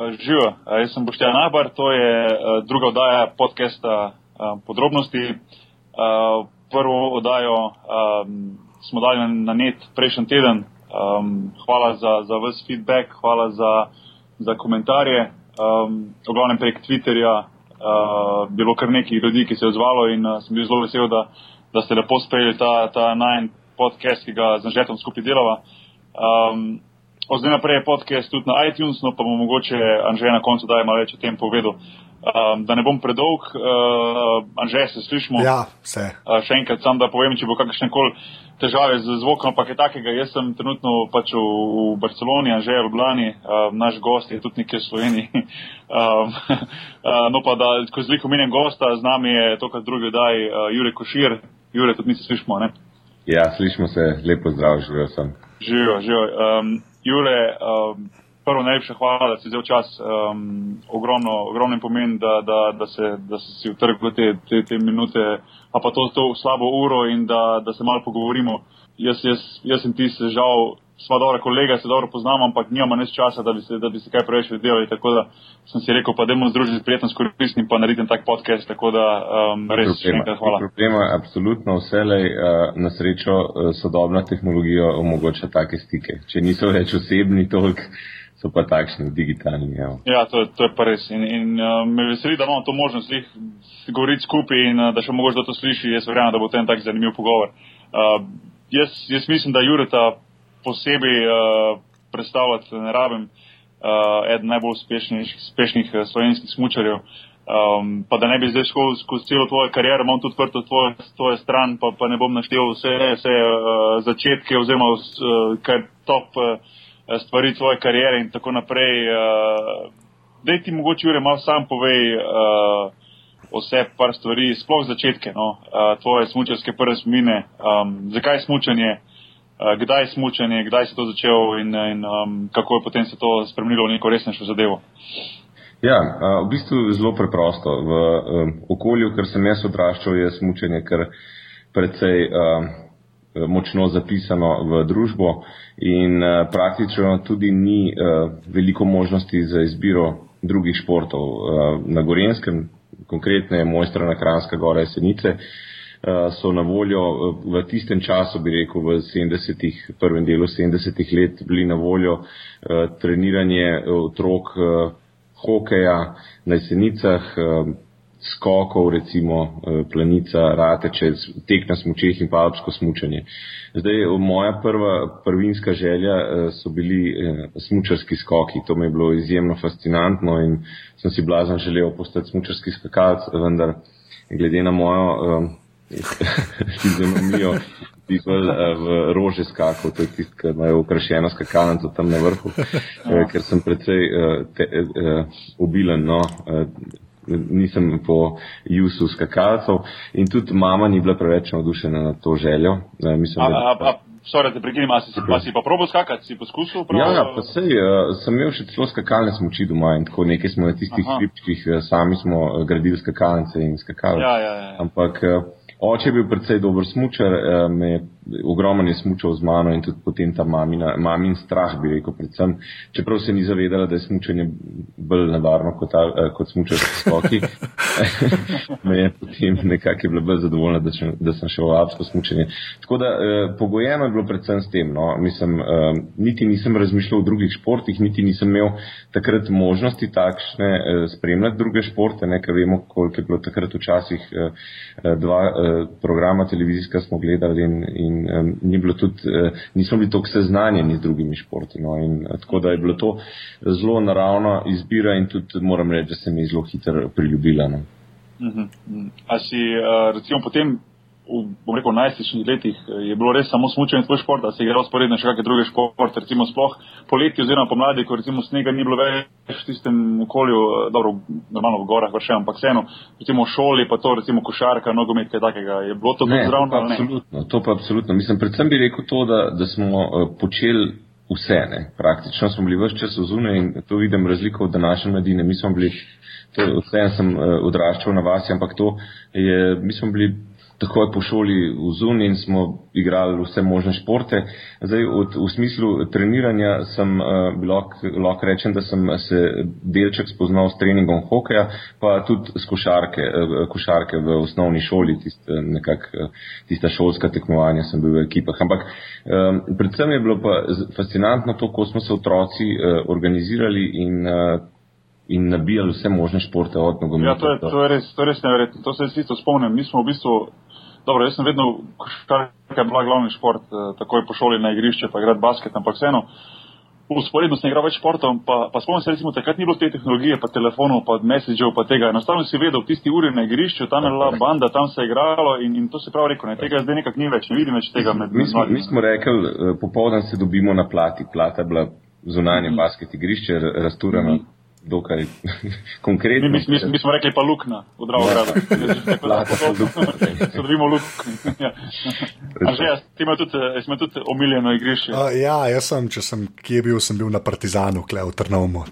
Živijo, jaz sem Boštjan Nabar, to je druga oddaja podcasta Podrobnosti. Prvo oddajo smo dali na net prejšnji teden. Hvala za, za vse feedback, hvala za, za komentarje. V glavnem prek Twitterja bilo kar nekaj ljudi, ki se je odzvalo in sem bil zelo vesel, da, da ste lepo sprejeli ta, ta najn podcast, ki ga z Anžetom skupaj delava. Um, od zdaj naprej je podcast tudi na iTunes, no pa bomo mogoče Anže na koncu daj malo več o tem povedal. Um, da ne bom predolg, uh, Anže, se slišmo. Ja, vse. Uh, še enkrat sam, da povem, če bo kakšne kol težave z zvokom, ampak je takega. Jaz sem trenutno pač v, v Barceloni, Anže je v Ljubljani, uh, naš gost je tudi nekje v Sloveniji. um, uh, no pa da, ko zliko menim gosta, z nami je tokrat drugi daj uh, Jure Košir. Jure, tudi mi se slišmo, ne? Ja, slišmo se, lepo zdrav, živijo sem. Živijo, živijo. Um, Jure, um, prvo najlepša hvala, da si vzel čas. Um, ogromno, ogromno pomen, da, da, da, se, da si utrgal te, te, te minute, a pa to, to slabo uro in da, da se malo pogovorimo. Jaz, jaz, jaz in ti se žal sva dobra kolega, se dobro poznamo, ampak nimamo nič časa, da bi se, da bi se kaj preveč videli. Tako da sem si rekel, pa da bomo združili prijetno s koristnim, pa naredim tak podcast. Tako da um, res še enkrat hvala. Problema, absolutno vselej uh, na srečo uh, sodobna tehnologija omogoča take stike. Če niso več osebni toliko. So pa takšni digitalni. Evo. Ja, to, to je pa res. In, in uh, me veseli, da imamo to možnost govoriti skupaj in uh, da še mogoče da to sliši. Jaz verjamem, da bo to en tak zanimiv pogovor. Uh, jaz, jaz mislim, da Jureta posebej uh, predstavljati, ne rabim, uh, eden najbolj uspešnih, uh, slovenskih smučarjev. Um, pa da ne bi zdaj šel skozi celo tvojo kariero, imam tudi odprto tvojo, tvojo stran, pa, pa ne bom naštel vse, vse uh, začetke oziroma uh, kaj top uh, stvari tvoje kariere in tako naprej. Uh, dej ti mogoče, Jure, malo sam povej uh, vse par stvari, sploh začetke, no, uh, tvoje smučarske prve spomine, um, zakaj smučanje, Eh, kdaj je smučanje, kdaj se to začelo in, in um, kako je potem se to spremenilo v neko resnejšo zadevo. Ja, v bistvu zelo preprosto. V um, okolju, ker sem jaz odraščal, je smučanje kar precej um, močno zapisano v družbo in uh, praktično tudi ni uh, veliko možnosti za izbiro drugih športov. Uh, na Gorenskem, konkretno je mojstra na Kranska gora Jesenice, uh, Eh, so na voljo eh, v tistem času, bi rekel, v 70-ih, prvem delu 70-ih let, bili na voljo eh, treniranje otrok hokeja na jesenicah, skokov, recimo planica, rateče, tek na smučeh in pa alpsko smučanje. Zdaj, moja prva prvinska želja so bili smučarski skoki. To mi je bilo izjemno fascinantno in sem si blazen želel postati smučarski skakalc, vendar glede na mojo fizionomijo, ti bolj uh, v rože skakal, to je tisto, kar imajo ukrašeno skakalnico tam na vrhu, uh, ker sem precej uh, te, uh, obilen, no. Uh, nisem po jusu skakalcev in tudi mama ni bila preveč navdušena na to željo. Mislim, a, a, a, Sorry, te prekinem, si, si pa probo skakati, si poskusil? Prav... Ja, ja, pa sej, uh, sem imel še celo skakalne smoči doma in tako nekaj smo na tistih hribčkih, sami smo gradili skakalnice in skakali. Ja, ja, ja. Ampak uh, Oče je bil predvsej dober smučar, eh, me ogromno je smučal z mano in tudi potem ta mamina, mamin strah, bi rekel, predvsem, čeprav se ni zavedala, da je smučanje bolj nevarno kot, eh, kot smučarski skoki. me je potem nekako bila bolj zadovoljna, da, če, da sem šel v alpsko smučanje. Tako da eh, pogojeno je bilo predvsem s tem, no, mislim, eh, niti nisem razmišljal o drugih športih, niti nisem imel takrat možnosti takšne eh, spremljati druge športe, nekaj vemo, koliko je bilo takrat včasih eh, eh dva. Eh, programa televizijska smo gledali in, in um, ni bilo tudi, uh, nismo bili toliko seznanjeni z drugimi športi. No, in, uh, tako da je bilo to zelo naravna izbira in tudi moram reči, da se mi je zelo hitro priljubila. No. Uh -huh. A si uh, recimo potem v rekel, najstniških letih eh, je bilo res samo smučanje tvoj šport, da si igral sporedno še kakšne druge športe, recimo sploh poleti oziroma pomladi, ko recimo snega ni bilo več v tistem okolju, eh, dobro, normalno v gorah vrše, ampak vseeno, recimo v šoli pa to, recimo košarka, nogomet, kaj takega, je bilo to ne, zravno? To pa absolutno, to pa absolutno. Mislim, predvsem bi rekel to, da, da smo uh, počeli vse, ne. Praktično smo bili vse čas v zune in to vidim razliko od današnje mladine. Mi smo bili, vse sem odraščal na vas, ampak to je, mi smo bili takoj po šoli v zunji in smo igrali vse možne športe. Zdaj, od, v smislu treniranja sem uh, lahko rečem, da sem se delček spoznal s treningom hokeja, pa tudi s košarke, uh, košarke v osnovni šoli, tist, nekak, uh, tista šolska tekmovanja sem bil v ekipah. Ampak um, predvsem je bilo pa fascinantno to, ko smo se otroci uh, organizirali in uh, in nabijali vse možne športe od nogometa. Ja, to je, to je res, to je res neverjetno. To se jaz isto spomnim. Mi smo v bistvu Dobro, jaz sem vedno, kar je bila glavni šport, eh, takoj po šoli na igrišče, pa igrati basket, ampak vseeno, usporedno sem igral več športov, pa, pa spomnim se, recimo, takrat ni bilo te tehnologije, pa telefonov, pa messagev, pa tega. Enostavno si vedel, tisti uri na igrišču, tam je bila banda, tam se je igralo in, in to se pravi rekel, ne, tega zdaj nekak ni več, ne vidim več tega med mi smo, mi smo rekli, eh, popoldan se dobimo na plati, plata je bila zunanje mm -hmm. basket igrišče, rasturano. Mm -hmm dokaj konkretno. Mi, mi, mi smo rekli pa lukna v Dravogradu. Se dobimo lukni. ja. Že jaz, ti imaš tudi, eh, tudi omiljeno igrišče. Uh, ja, jaz sem, če sem kje bil, sem bil na Partizanu, kle v Trnovmu.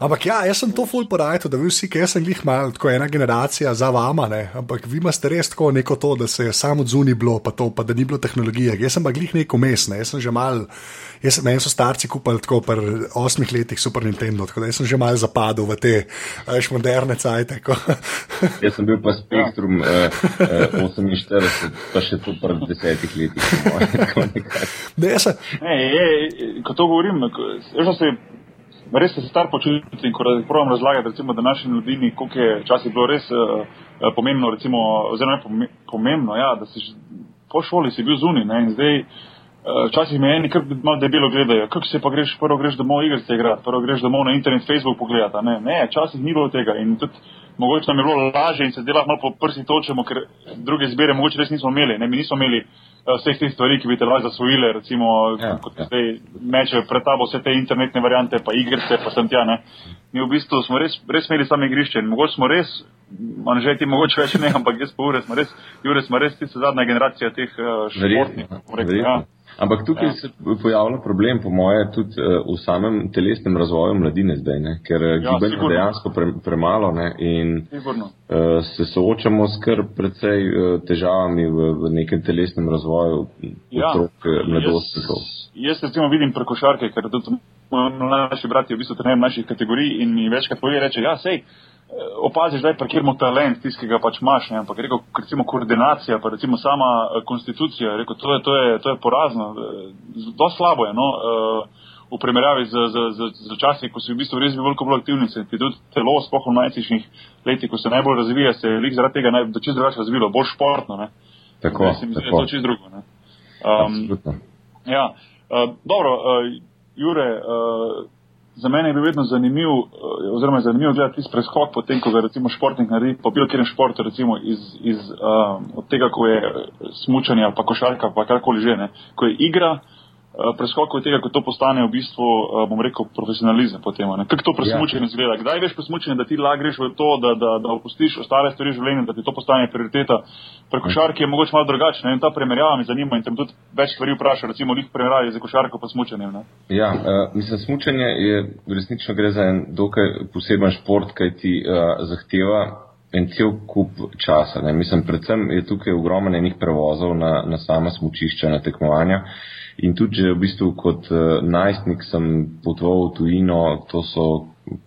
Ampak ja, jaz sem to full porajal, da vi vsi, ki sem jih mal, tako ena generacija za vama, ne? ampak vi imate res tako neko to, da se je samo od zunaj bilo, pa to, pa da ni bilo tehnologije. Jaz sem pa glih neko mestne, jaz sem že mal. Jaz, meni so starci kupili tako pri osmih letih Super Nintendo, tako da sem že malo zapadel v te veš, moderne cajte. jaz sem bil pa Spektrum eh, eh, 48, pa še to pri desetih letih. ne, jaz sem. Ko to govorim, sem se res se star počutim, ko pravim razlagati, recimo, da naši mladini, koliko je včasih bilo res uh, pomembno, recimo, oziroma ne pomembno, ja, da si po šoli si bil zunaj, ne, in zdaj včasih me eni kar malo debelo gledajo, kako se pa greš, prvo greš domov igrice igrati, prvo greš domov na internet, Facebook pogledati. Ne, ne, včasih ni bilo tega in tudi mogoče nam je bilo lažje in se delati malo po prsi točemo, ker druge zbere mogoče res nismo imeli. Ne, mi nismo imeli uh, vseh teh stvari, ki bi te lahko zasvojile, recimo, ja, kot ja. zdaj mečejo pred tabo vse te internetne variante, pa igrice, pa sem tja, ne. Mi v bistvu smo res, res imeli same igrišče in mogoče smo res, manj že ti mogoče več ne, ampak jaz pa ure smo res, ure smo res tista zadnja generacija teh uh, športnikov. Ampak tukaj ja. se pojavlja problem, po moje, tudi uh, v samem telesnem razvoju mladine zdaj, ne? ker eh, ja, gibanje je dejansko pre, premalo ne? in uh, se soočamo s kar precej uh, težavami v, v nekem telesnem razvoju ja. otrok, mladostnikov. Jaz, jaz recimo vidim prekošarke, ker tudi mlajši brati v bistvu trenajo naših kategorij in mi večkrat pove, reče, ja, sej. Eh, opaziš, da je pa kjermo talent, tisti, ki ga pač imaš, ne? ampak rekel, recimo koordinacija, pa recimo sama eh, konstitucija, rekel, to je, to je, to je porazno, zelo eh, slabo je, no, v primerjavi z, z, z, z časi, ko si v bistvu res bil veliko bolj aktivni, se ti tudi telo, spohom v najtičnih letih, ko se najbolj razvija, se je lik zaradi tega naj, da čist drugače razvilo, bolj športno, ne. Tako, ne, tako. Je to čist drugo, ne. Um, ja, uh, dobro, uh, Jure, uh, za mene je bil vedno zanimiv, eh, oziroma zanimivo gledati tisti preskok potem, ko ga recimo športnik naredi po bilo kjerem športu, recimo iz, iz um, od tega, ko je smučanje ali pa košarka, pa karkoli že, ne, ko je igra, Eh, preskokov tega, ko to postane v bistvu, eh, bom rekel, profesionalizem potem. Kako to presmučenje ja. izgleda? Kdaj veš presmučenje, da ti lagreš v to, da, da, da opustiš ostale stvari življenja, da ti to postane prioriteta? Pri košarki je mogoče malo drugače in ta primerjava me zanima in tem tudi več stvari vpraša, recimo njih primerjavi za košarko pa smučenjem. Ne? Ja, uh, mislim, smučenje je resnično gre za en dokaj poseben šport, kaj ti uh, zahteva. En cel kup časa. Ne. Mislim, predvsem je tukaj ogromno enih prevozov na, na sama smučišča, na tekmovanja. Uh, In tudi, če v bistvu kot uh, najstnik sem potoval v tujino, to so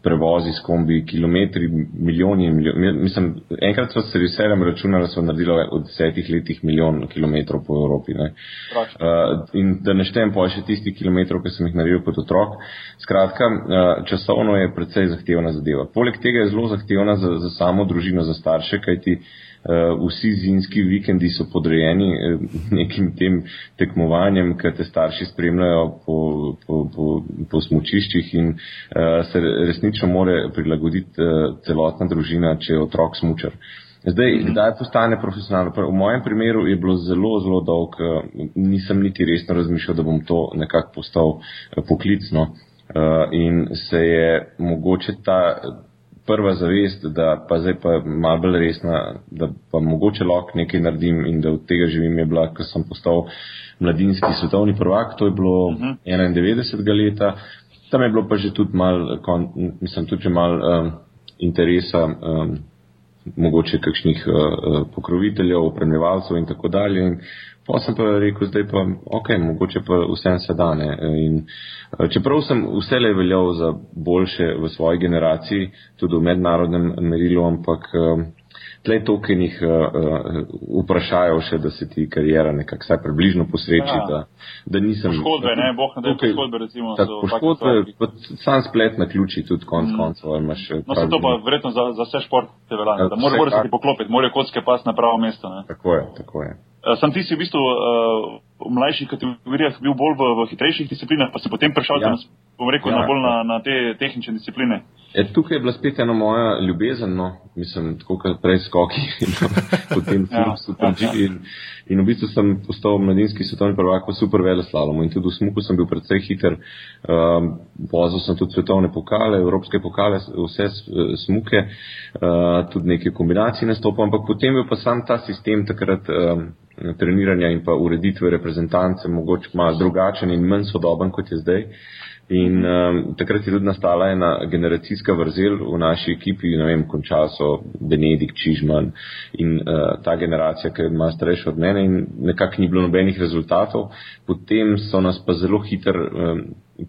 prevozi s kombi, kilometri, milijoni milijoni. Mislim, enkrat so se veseljem računali, da so naredili v desetih letih milijon kilometrov po Evropi. Uh, in da ne štejem pa še tistih kilometrov, ki sem jih naredil kot otrok. Skratka, uh, časovno je predvsej zahtevna zadeva. Poleg tega je zelo zahtevna za, za samo družino, za starše, kajti uh, vsi zimski vikendi so podrejeni uh, nekim tem tekmovanjem, ker te starši spremljajo po, po, po, po smučiščih in uh, se resnično more prilagoditi celotna družina, če je otrok smučar. Zdaj, -hmm. kdaj postane profesionalno? V mojem primeru je bilo zelo, zelo dolg, nisem niti resno razmišljal, da bom to nekako postal poklicno. In se je mogoče ta, prva zavest, da pa zdaj pa malo bolj resna, da pa mogoče lahko nekaj naredim in da od tega živim, je bila, ko sem postal mladinski svetovni prvak, to je bilo uh -huh. 91. leta. Tam je bilo pa že tudi mal, kon, mislim, tudi že mal um, interesa um, mogoče kakšnih uh, pokroviteljev, opremljevalcev in tako dalje. In pa sem pa rekel, zdaj pa, ok, mogoče pa vsem se dane. In, uh, čeprav sem vselej veljal za boljše v svoji generaciji, tudi v mednarodnem merilu, ampak uh, tle tokenih uh, uh, vprašajo še, da se ti karijera nekako vsaj približno posreči. Ja. Da, da nisem, poškodbe, ne, boh ne, tukaj, poškodbe recimo. Tak, poškodbe, sam splet na ključi tudi konc mm. koncev. Eh, no, se to pa verjetno za, za vse športe velja, ja, da moraš se ti poklopiti, morajo kocke pas na pravo mesto. Ne. Tako je, tako je. Sam ti si v bistvu uh, v mlajših kategorijah bil bolj v, v hitrejših disciplinah, pa si potem prešel, ja. bom rekel, ja. na bolj na, na te tehnične discipline. E, tukaj je bila spet ena moja ljubezen, no, mislim, tako kot prej skoki in potem ja, super G. Ja, ja. In, in v bistvu sem postal mladinski svetovni prvak v super vele slalomu in tudi v smuku sem bil predvsej hiter. Um, vozil sem tudi svetovne pokale, evropske pokale, vse smuke, uh, tudi neke kombinacije nastopam, ampak potem je pa sam ta sistem takrat. Um, treniranja in pa ureditve reprezentance mogoče malo drugačen in manj sodoben kot je zdaj. In um, takrat je tudi nastala ena generacijska vrzel v naši ekipi, ne vem, končal so Benedik, Čižman in uh, ta generacija, ki je malo starejša od mene in nekako ni bilo nobenih rezultatov. Potem so nas pa zelo hiter um,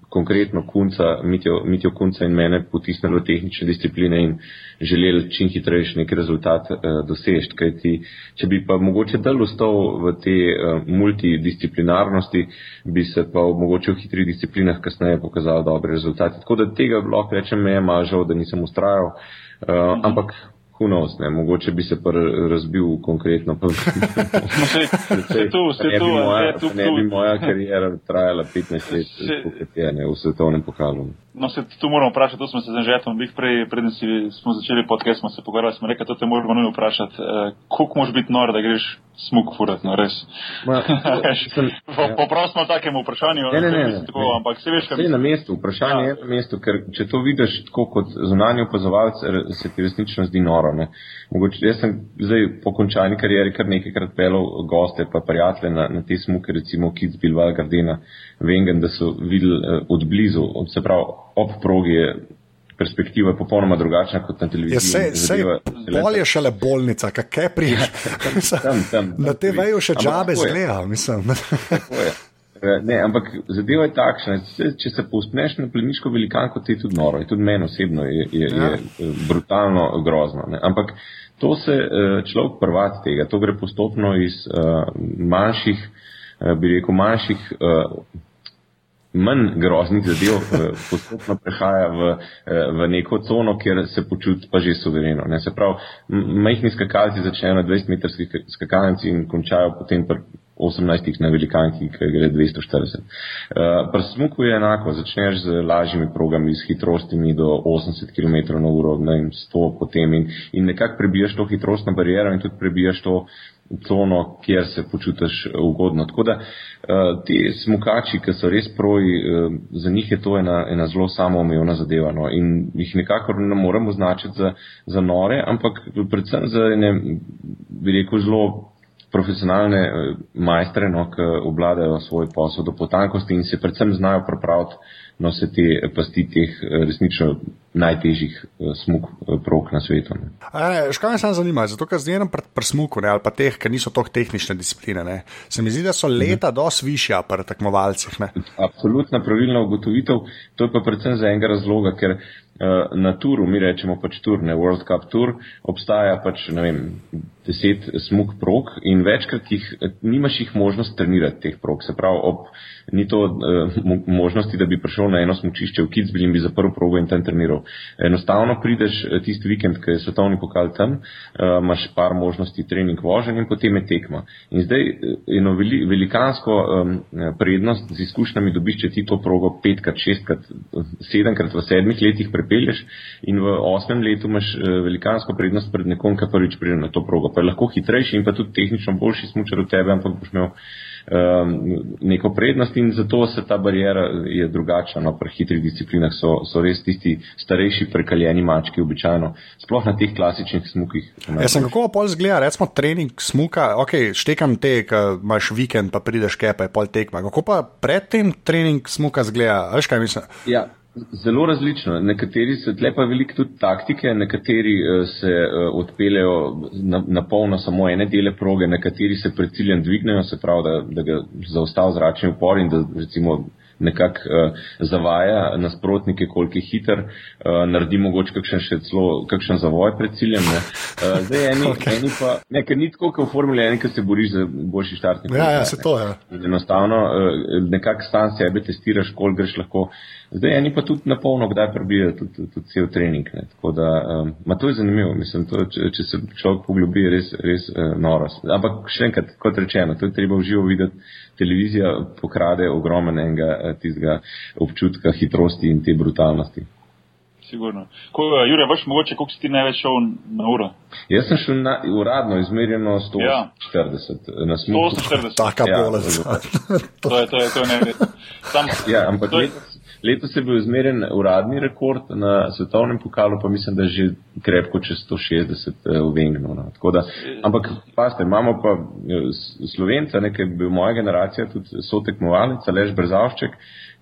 konkretno Kunca, Mitjo Kunca in mene potisnili v tehnične discipline in želeli čim hitrejši nek rezultat uh, dosežeti. Kajti, če bi pa mogoče del ustal v te uh, multidisciplinarnosti, bi se pa mogoče v hitrih disciplinah kasneje pokazali dobre rezultate. Tako da tega lahko rečem, me je mažal, da nisem ustrajal. Mhm. Ampak Hunos, ne, mogoče bi se pa razbil konkretno. Pa, se, se tu, se tu, moja, ne, tu, ne bi moja karijera trajala 15 let, kot je ne, v svetovnem pokalu. No, se tu moramo vprašati, tu smo se z Anžetom, bih prej, predem si smo začeli podcast, smo se pogovarjali, smo rekli, to te moramo nujno vprašati, eh, koliko moš biti nor, da greš smuk furat, no res. Poprav smo takemu vprašanju, ne, ne, ne, ne, tako, ampak se veš, kaj je na mestu, vprašanje ja. je na mestu, ker če to vidiš tako kot zunanji opazovalec, se ti resnično zdi noro. Ne. Mogoče, jaz sem zdaj po končani karieri kar nekajkrat pelal goste pa prijatelje na, na te smuke, recimo Kids Bilbao Gardena, Vengen, da so videli uh, od blizu, od, se pravi, ob progi je perspektiva popolnoma drugačna kot na televiziji. Ja, se, se, bolje šele bolnica, kaj prije. Na te vejo še džabe zgleda, mislim. Eh, ne, ampak zadeva je takšna, če se povspneš na pleniško velikanko, ti je tudi noro, je tudi meni osebno je, je, ja. je eh, brutalno grozno. Ne. Ampak to se človek prvat tega, to gre postopno iz uh, manjših, uh, bi rekel, manjših uh, manj groznih zadev eh, postopno prehaja v, eh, v neko cono, kjer se počuti pa že suvereno. Ne? Se pravi, majhni skakalci začnejo na 20-metrski skakalnici in končajo potem pri 18 na velikanki, ki gre 240. Uh, pri smuku je enako, začneš z lažjimi progami, s hitrostimi do 80 km na uro, ne vem, 100 potem in, in nekako prebijaš to hitrostno barijero in tudi prebijaš to cono, kjer se počutiš ugodno. Tako da uh, ti smukači, ki so res proji, uh, za njih je to ena, ena zelo samoomejena zadeva no? in jih nekako ne moremo označiti za, za nore, ampak predvsem za ene, bi rekel, zelo profesionalne majstre, no, ki obladajo svoj posel do potankosti in se predvsem znajo pripraviti no, se te pasti teh resnično najtežjih uh, smuk uh, prog na svetu. Škoda me samo zanima, zato ker zdaj pri pr smuku ne, ali pa teh, ki niso toliko tehnične discipline, ne, se mi zdi, da so mhm. leta mhm. dosti višja pri tekmovalcih. Ne. Absolutna pravilna ugotovitev, to je pa predvsem za enega razloga, ker uh, na turu, mi rečemo pač tur, ne World Cup tur, obstaja pač, ne vem, deset smuk prog in večkrat jih, nimaš jih možnost trenirati teh prog. Se pravi, ob, ni to uh, možnosti, da bi prišel na eno smučišče v Kitzbühel in bi zaprl progo in tam treniral. Enostavno prideš eh, tisti vikend, ki je svetovni pokal tam, uh, imaš par možnosti trening vožen in potem je tekma. In zdaj eno veli, velikansko um, prednost z izkušnjami dobiš, če ti to progo petkrat, šestkrat, sedemkrat v sedmih letih prepelješ in v osmem letu imaš uh, velikansko prednost pred nekom, ki prvič pride na to progo. Pa je lahko hitrejši in pa tudi tehnično boljši smučar od tebe, ampak boš imel neko prednost in zato se ta barijera je drugačna. No, pri hitrih disciplinah so, so res tisti starejši prekaljeni mački običajno, sploh na teh klasičnih smukih. Jaz sem kako pol zgleda, recimo trening smuka, ok, štekam te, ki imaš vikend, pa prideš kepa, je pol tekma. Kako pa predtem trening smuka zgleda, veš kaj mislim? Ja. Zelo različno. Nekateri se tle pa veliko tudi taktike, nekateri uh, se uh, odpeljajo na, na polno samo ene dele proge, nekateri se pred ciljem dvignejo, se pravi, da, da ga zaustav zračni upor in da recimo nekako uh, zavaja nasprotnike, koliko je hiter, uh, naredi mogoče kakšen še celo, kakšen zavoj pred ciljem. Ne. Uh, zdaj eni, okay. eni pa, ne, ker ni tako, kot v Formuli 1, ki se boriš za boljši štartnik. Ja, ja, se to je. Ja. Enostavno, uh, nekako stan sebe testiraš, koliko greš lahko. Zdaj eni pa tudi na polno, kdaj prebijajo tudi, tudi, tudi cel trening. Ne. Tako da, um, ma to je zanimivo, mislim, to, če, če se človek poglobi, je res, res uh, norost. Ampak še enkrat, kot rečeno, to je treba v živo videti televizija pokrade ogromnega eh, tistega občutka hitrosti in te brutalnosti. Sigurno. Ko, uh, Jure, veš mogoče, koliko si ti največ šel na uro? Jaz sem šel na, uradno izmerjeno 140 ja. na smuku. 140. Taka Ja, bolest. To je, to je, to je neverjetno. Ja, ampak to je- letos, je bil izmerjen uradni rekord na svetovnem pokalu, pa mislim, da je že krepko čez 160 eh, v Vengnu. No. Da, ampak, paste, imamo pa eh, Slovenca, nekaj je bil moja generacija, tudi sotekmovalec, Aleš Brzavšček,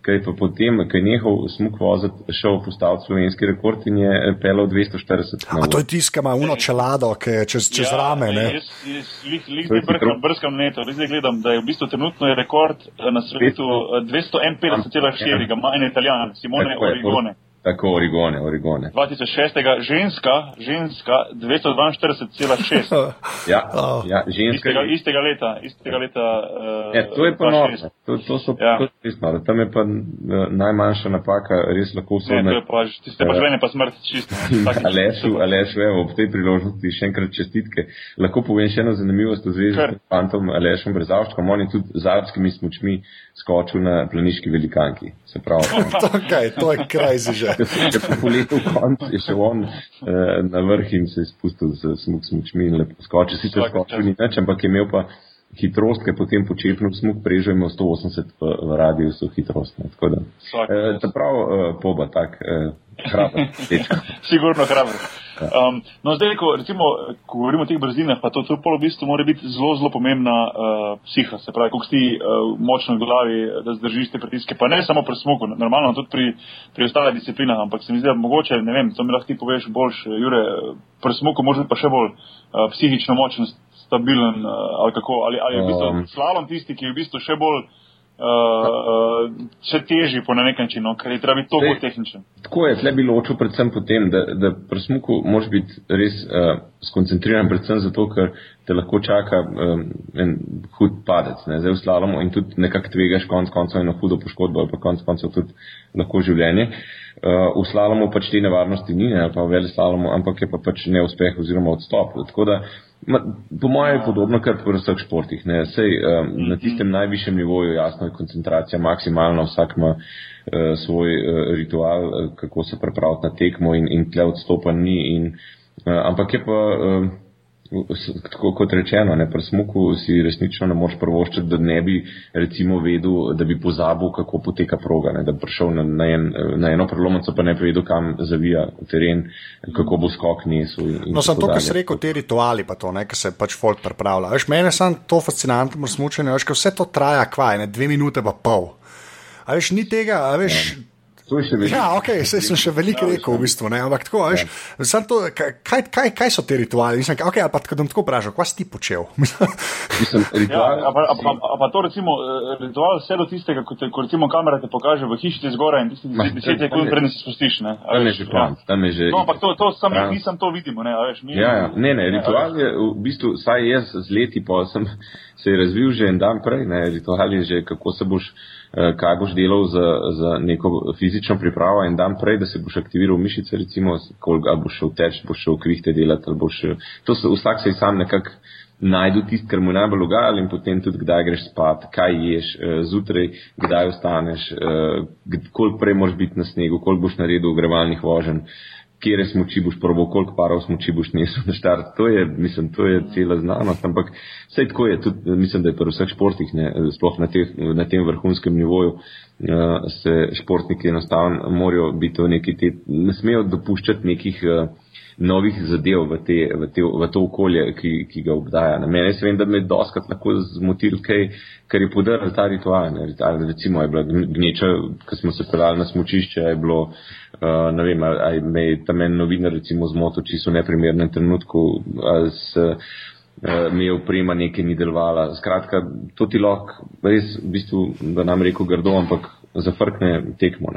ki je pa potem, ki je nehal smuk voziti, šel postaviti slovenski rekord in je eh, pelal 240 na A to je tiska, ima uno čelado, ki je čez, čez ja, rame. Ne? Jaz, jaz lih, je zdaj brskam, neto, res zdaj gledam, da je v bistvu trenutno je rekord eh, na svetu eh, 251,4, ga ima en italijan, Simone Origone. Tako, Origone, Origone. 2006. ženska, ženska 242,6. Ja, Oh. ja ženska. Istega, istega leta, istega leta. Uh, Ja, to je pa noro. To, to so Ja. ja. res noro. Tam je pa eh, najmanjša napaka, res lahko Ne, vse to je pa, tiste pa Ja. življenje pa smrt čisto. ne. Alešu, Alešu, evo, ob tej priložnosti še enkrat čestitke. Lahko povem še eno zanimivost v zvezi Kar. s fantom Alešom Brezavškom. On je tudi z alpskimi smučmi skočil na planiški velikanki. Se pravi, To, okay, to je crazy že. Ker ker po poletu v konc je šel on uh, na vrh in se je spustil z smuk smučmi in lepo skočil. Sicer skočil ni nič, ampak je imel pa hitrost, je potem počepnil smuk, prežel imel 180 v, v radiusu hitrost. Ne. Tako da, uh, čas. čeprav uh, poba tak, uh, hraber, dečko. Sigurno hraber. Um, no, zdaj, ko, recimo, ko govorimo o teh brzinah, pa to, to pol v bistvu mora biti zelo, zelo pomembna uh, psiha. Se pravi, koliko si uh, močno v glavi, da zdržiš te pritiske. Pa ne samo pri smoku, normalno tudi pri, pri ostalih disciplinah, ampak se mi zdi, da mogoče, ne vem, to mi lahko ti poveš boljš, Jure, pri smoku može pa še bolj uh, psihično močen, stabilen uh, ali kako, ali, ali je v bistvu Um. slalom tisti, ki je v bistvu še bolj. Uh, uh, še težji po na nek način, no, ker je treba biti Sej- tehničen. Tako je, tle bi ločil predvsem potem, da, da pri smuku moraš biti res uh, skoncentriran, predvsem zato, ker te lahko čaka um, en hud padec. Ne? Zdaj v slalomu in tudi nekako tvegaš konc koncev eno hudo poškodbo ali pa konc koncev tudi lahko življenje. Uh, v slalomu pač te nevarnosti ni, ne, ali pa v veli slalomu, ampak je pa pač neuspeh oziroma odstop. Tako da, ma, po mojem je podobno, kar pri vseh športih. Sej, um, na tistem najvišjem nivoju jasno je koncentracija maksimalna, vsak ima uh, svoj uh, ritual, uh, kako se pripraviti na tekmo in, in tle odstopa ni. In, uh, ampak je pa. Uh, Tako kot rečeno, ne, pri smuku si resnično ne moreš prvoščiti, da ne bi recimo vedel, da bi pozabil, kako poteka proga, ne, da bi prišel na, na, en, na eno prelomnico, pa ne bi vedel, kam zavija teren, kako bo skok nesel. in- in No, sem to, kar si rekel, te rituali, pa to, ne, kar se pač folk pripravlja. Veš, mene je samo to fascinantno pri smučanju, veš, vse to traja kvaj, ne, dve minute pa pol. A veš, ni tega, a veš. Veliko. Ja, ok, sej sem še veliko rekel, v bistvu, ne, ampak tako, veš, ja. to, kaj, kaj, kaj so te rituali? Mislim, okay, ali pa tako, da bom tako vprašal, kaj si ti počel? Mislim, Ja, ritual, a, pa, a, pa, a pa to recimo eh, ritual vse do tistega, ko, te, ko recimo kamera te pokaže v hiši te zgoraj in tisti Ma, 10 tam sekund preden se spustiš. Ne, A tam je že ja. konc, tam je že. No, ampak to, to sam, Ja. mi sam to vidimo, ne, a veš, mi, Ja, ja, ne, ne, ritual je v bistvu, saj jaz z leti pa sem se je razvil že en dan prej, ne, ritual je že kako se boš, kaj boš delal za, za neko fizično pripravo en dan prej, da se boš aktiviral mišice, recimo, koliko boš šel teč, boš šel kvihte delati, ali boš, eh, to se vsak se sam nekako najdu tisto, kar mu najbolj lugajalo in potem tudi, kdaj greš spat, kaj ješ, eh, zjutraj, kdaj ostaneš, eh, koliko prej moraš biti na snegu, koliko boš naredil ogrevalnih voženj, kje smoči boš probal, koliko parov smoči boš nesel na štart. To je, mislim, to je cela znanost, ampak vse tako je, tudi mislim, da je pri vseh športih, ne, sploh na, teh, na tem vrhunskem nivoju, uh, se športniki enostavno morajo biti v neki te, ne smejo dopuščati nekih uh, novih zadev v, te, v, te, v to okolje, ki, ki ga obdaja. Ne. Mene se vem, da me je doskrat lahko zmotil kaj, kar je podaril ta ritual. Ne. Recimo je bila gneča, ko smo se pelali na smočišče, je bilo, uh, ne vem, ali me je tam en novinar recimo zmotil, či so v neprimernem trenutku, ali se uh, mi je oprema nekaj ni delovala. Skratka, to ti lahko res, v bistvu, da nam reko grdo, ampak zafrkne tekmo.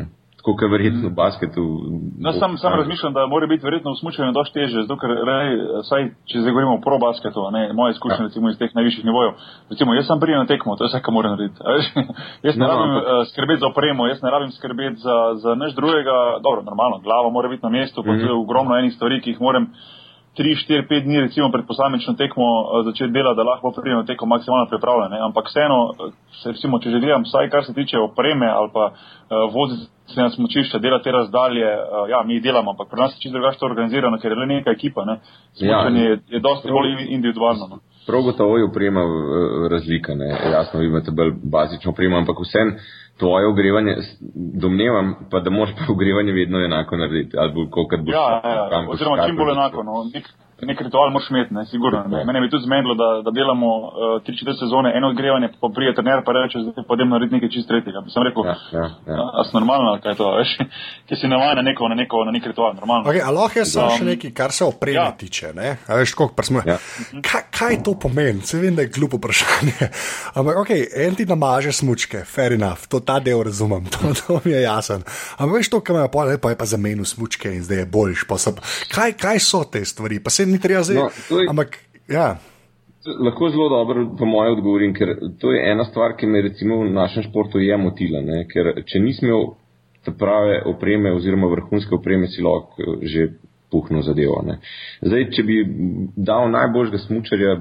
Kot verjetno v basketu. No, sam, sam razmišljam, da mora biti verjetno v smučanju dosti teže, zato ker, rej, saj, če zdaj govorimo o pro basketu, ne, moje izkušnje ja. recimo iz teh najvišjih nivojev, recimo jaz sem prijem na tekmo, to je vse, kar moram narediti. jaz ne, ne no, rabim no, uh, skrbeti za opremo, jaz ne rabim skrbeti za, za nič drugega, dobro, normalno, glava mora biti na mestu, pa mm -hmm. tu je ogromno enih stvari, ki jih moram. 3, 4, 5 dni recimo pred posamično tekmo uh, začeti delati, da lahko pridemo teko maksimalno pripravljene. Ampak vseeno, se, recimo, če že gledam, vsaj kar se tiče opreme ali pa uh, voziti se na smočišče, delati te razdalje, uh, ja, mi jih delamo, ampak pri nas je čisto drugače organizirano, ker je le neka ekipa. Ne. Smočanje ja, je, je dosti bolj individualno. No. Prav gotovo je oprema razlika, ne. jasno, vi imate bolj bazično opremo, ampak vsem tvoje ogrevanje, domnevam pa, da moraš pa ogrevanje vedno enako narediti. Ali bo, kolikor boš. Ja, ja, ja. oziroma čim bolj enako. No. Nek, nek ritual moraš imeti, ne, sigurno. Ne. Mene bi tudi zmedlo, da, da delamo uh, tri četiri sezone, eno ogrevanje, pa prije trener pa reče, da pa idem narediti nekaj čist tretjega. Bi sem rekel, ja, ja, ja. a si normalno, kaj je to, veš, ki si navajen na neko, na neko, na nek ritual, normalno. Okay, a lahko je samo um, še nekaj, kar se opreme ja. tiče, ne? A veš, koliko prsmo. Ja. Kaj, kaj to pomeni? Se vem, da je glupo vprašanje. Ampak, ok, en ti namaže smučke, fair enough, to ta del razumem, to, to mi je jasen. Ampak veš to, kar me pa je, pa je pa zamenil smučke in zdaj je boljš. Kaj, kaj so te stvari? Pa se ni treba zdaj. No, je, ampak, ja. Lahko zelo dobro, po mojem, odgovorim, ker to je ena stvar, ki me recimo v našem športu je motila. Ne? Ker če nismo imeli te prave opreme oziroma vrhunske opreme, si lahko že puhno zadevo. Ne? Zdaj, če bi dal najboljšega smučarja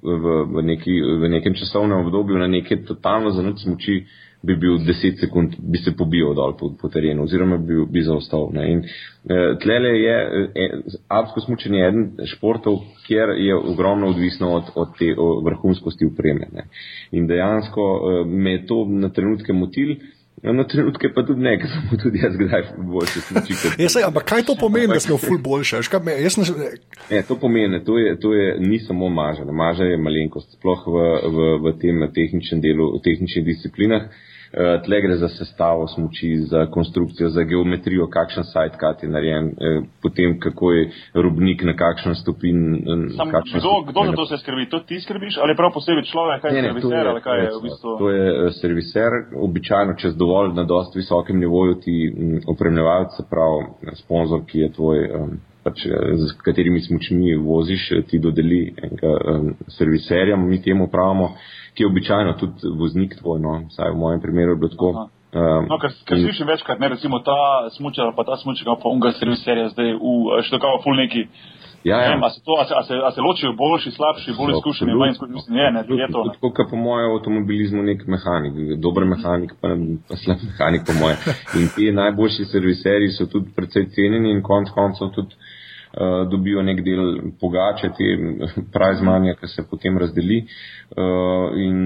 v, v, neki, v nekem časovnem obdobju na neke totalno zanot smuči, bi bil 10 sekund, bi se pobijal dol po, po terenu oziroma bi, bi zaostal. Ne. In eh, tlele je, eh, alpsko smučenje je eden športov, kjer je ogromno odvisno od, od te od vrhunskosti upreme. Ne. In dejansko eh, me je to na trenutke motil. Na trenutke pa tudi ne, ker sem tudi jaz kdaj boljši smuči. Ja, ampak kaj to pomeni, da smo ful boljši? Ne, to pomeni, to, je, to je, ni samo maža. Maža je malenkost, sploh v, v, v tem tehničnem delu, v tehničnih disciplinah. Eh, tle gre za sestavo smoči, za konstrukcijo, za geometrijo, kakšen kat je narejen, eh, potem kako je robnik na kakšen stopin. Eh, kakšen kdo, kdo za to se skrbi? To ti skrbiš ali prav posebej človek, kaj ne, je serviser ali kaj je v bistvu? To je serviser, običajno čez dovolj na dost visokem nivoju ti mm, opremljevalec, se pravi sponzor, ki je tvoj. Um, Pač, z katerimi smočmi voziš, ti dodeli enega um, serviserja, mi temu pravimo. Ki je običajno tudi voznik tvoj, no, vsaj v mojem primeru je bilo tako. Um, no, ker ker slišim večkrat, ne recimo ta smučar, pa ta smučar, pa unga serviserja zdaj v štokava full neki. Ja, ja. Ne, a, se to, a, se, a, se, a se ločijo boljši, slabši, bolj izkušeni, manj izkušeni, ne, ne, je to. Tako kot po mojem avtomobilizmu nek mehanik, dober mehanik, pa, pa slab mehanik po mojem. In ti najboljši serviserji so tudi precej cenjeni in konc koncev tudi uh, dobijo nek del pogače, te pravi znanja, ki se potem razdeli. Uh, in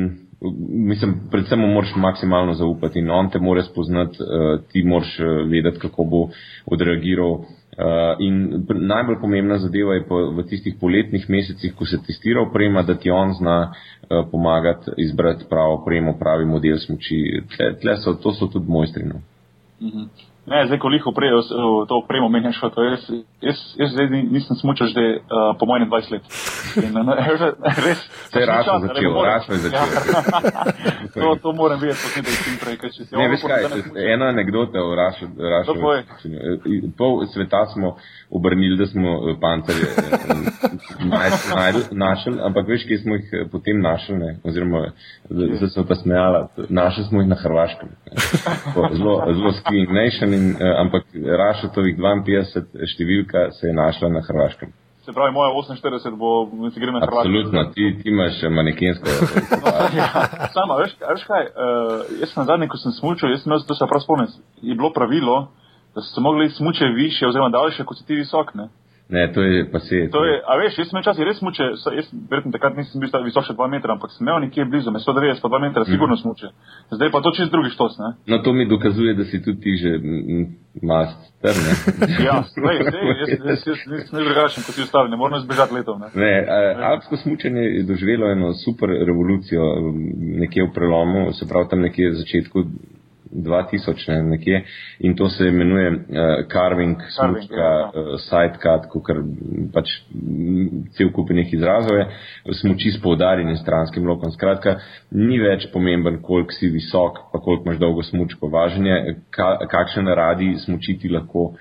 mislim, predvsem mu moraš maksimalno zaupati in on te more spoznati, uh, ti moraš vedeti, kako bo odreagiral. Uh, in najbolj pomembna zadeva je pa v tistih poletnih mesecih, ko se testira oprema, da ti on zna uh, pomagati izbrati pravo opremo, pravi model smoči. Tle, tle so, to so tudi mojstrino. Uh -huh. Ne, zdaj, ko liho prejo to opremo menjaš, to jaz, jaz, jaz zdaj nisem smučal že uh, po mojem 20 let. In, ne, res. Se je rašel začel, rašel je začel. to, to moram vedeti, potem, da je čim prej, kaj če si. Ne, veš kaj, ena anekdota o rašel. Pol sveta smo obrnili, da smo eh, pancerje eh, našli, ampak veš, kje smo jih eh, potem našli, ne? oziroma zdaj smo pa smejala, našli smo jih na Hrvaškem. Zelo, zelo skiing nation in, uh, ampak Rašotovih 52 številka se je našla na Hrvaškem. Se pravi, moja 48 bo, se gre na Hrvaško. Absolutno, ti, ti imaš manekensko. ja, sama, veš, veš kaj, uh, jaz sem zadnji, ko sem smučil, jaz sem imel, to se prav spomnim, je bilo pravilo, da so mogli smuče više oziroma daljše, kot si ti visok, ne? Ne, to je pa se. To je, a veš, jaz sem včasih res smuče, jaz verjetno takrat nisem bil visok še 2 metra, ampak sem imel nekje blizu, me 190 pa 2 metra, mhm. sigurno smuče. Zdaj pa to čist drugi štos, ne? No, to mi dokazuje, da si tudi ti že mast strne. ja, zdaj, zdaj, jaz, jaz, jaz nisem drugačen kot ti ostali, ne moramo izbežati letov, ne? Ne, alpsko smučenje je doživelo eno super revolucijo nekje v prelomu, se pravi tam nekje v začetku 2000 ne, nekje in to se imenuje uh, carving, smučka, ja, uh, sidecut, kar pač cel kup nekih izrazov je, smuči s poudarjenim stranskim lokom. Skratka, ni več pomemben, koliko si visok, pa koliko imaš dolgo smučko. Važen je, ka, kakšen radi smučiti lahko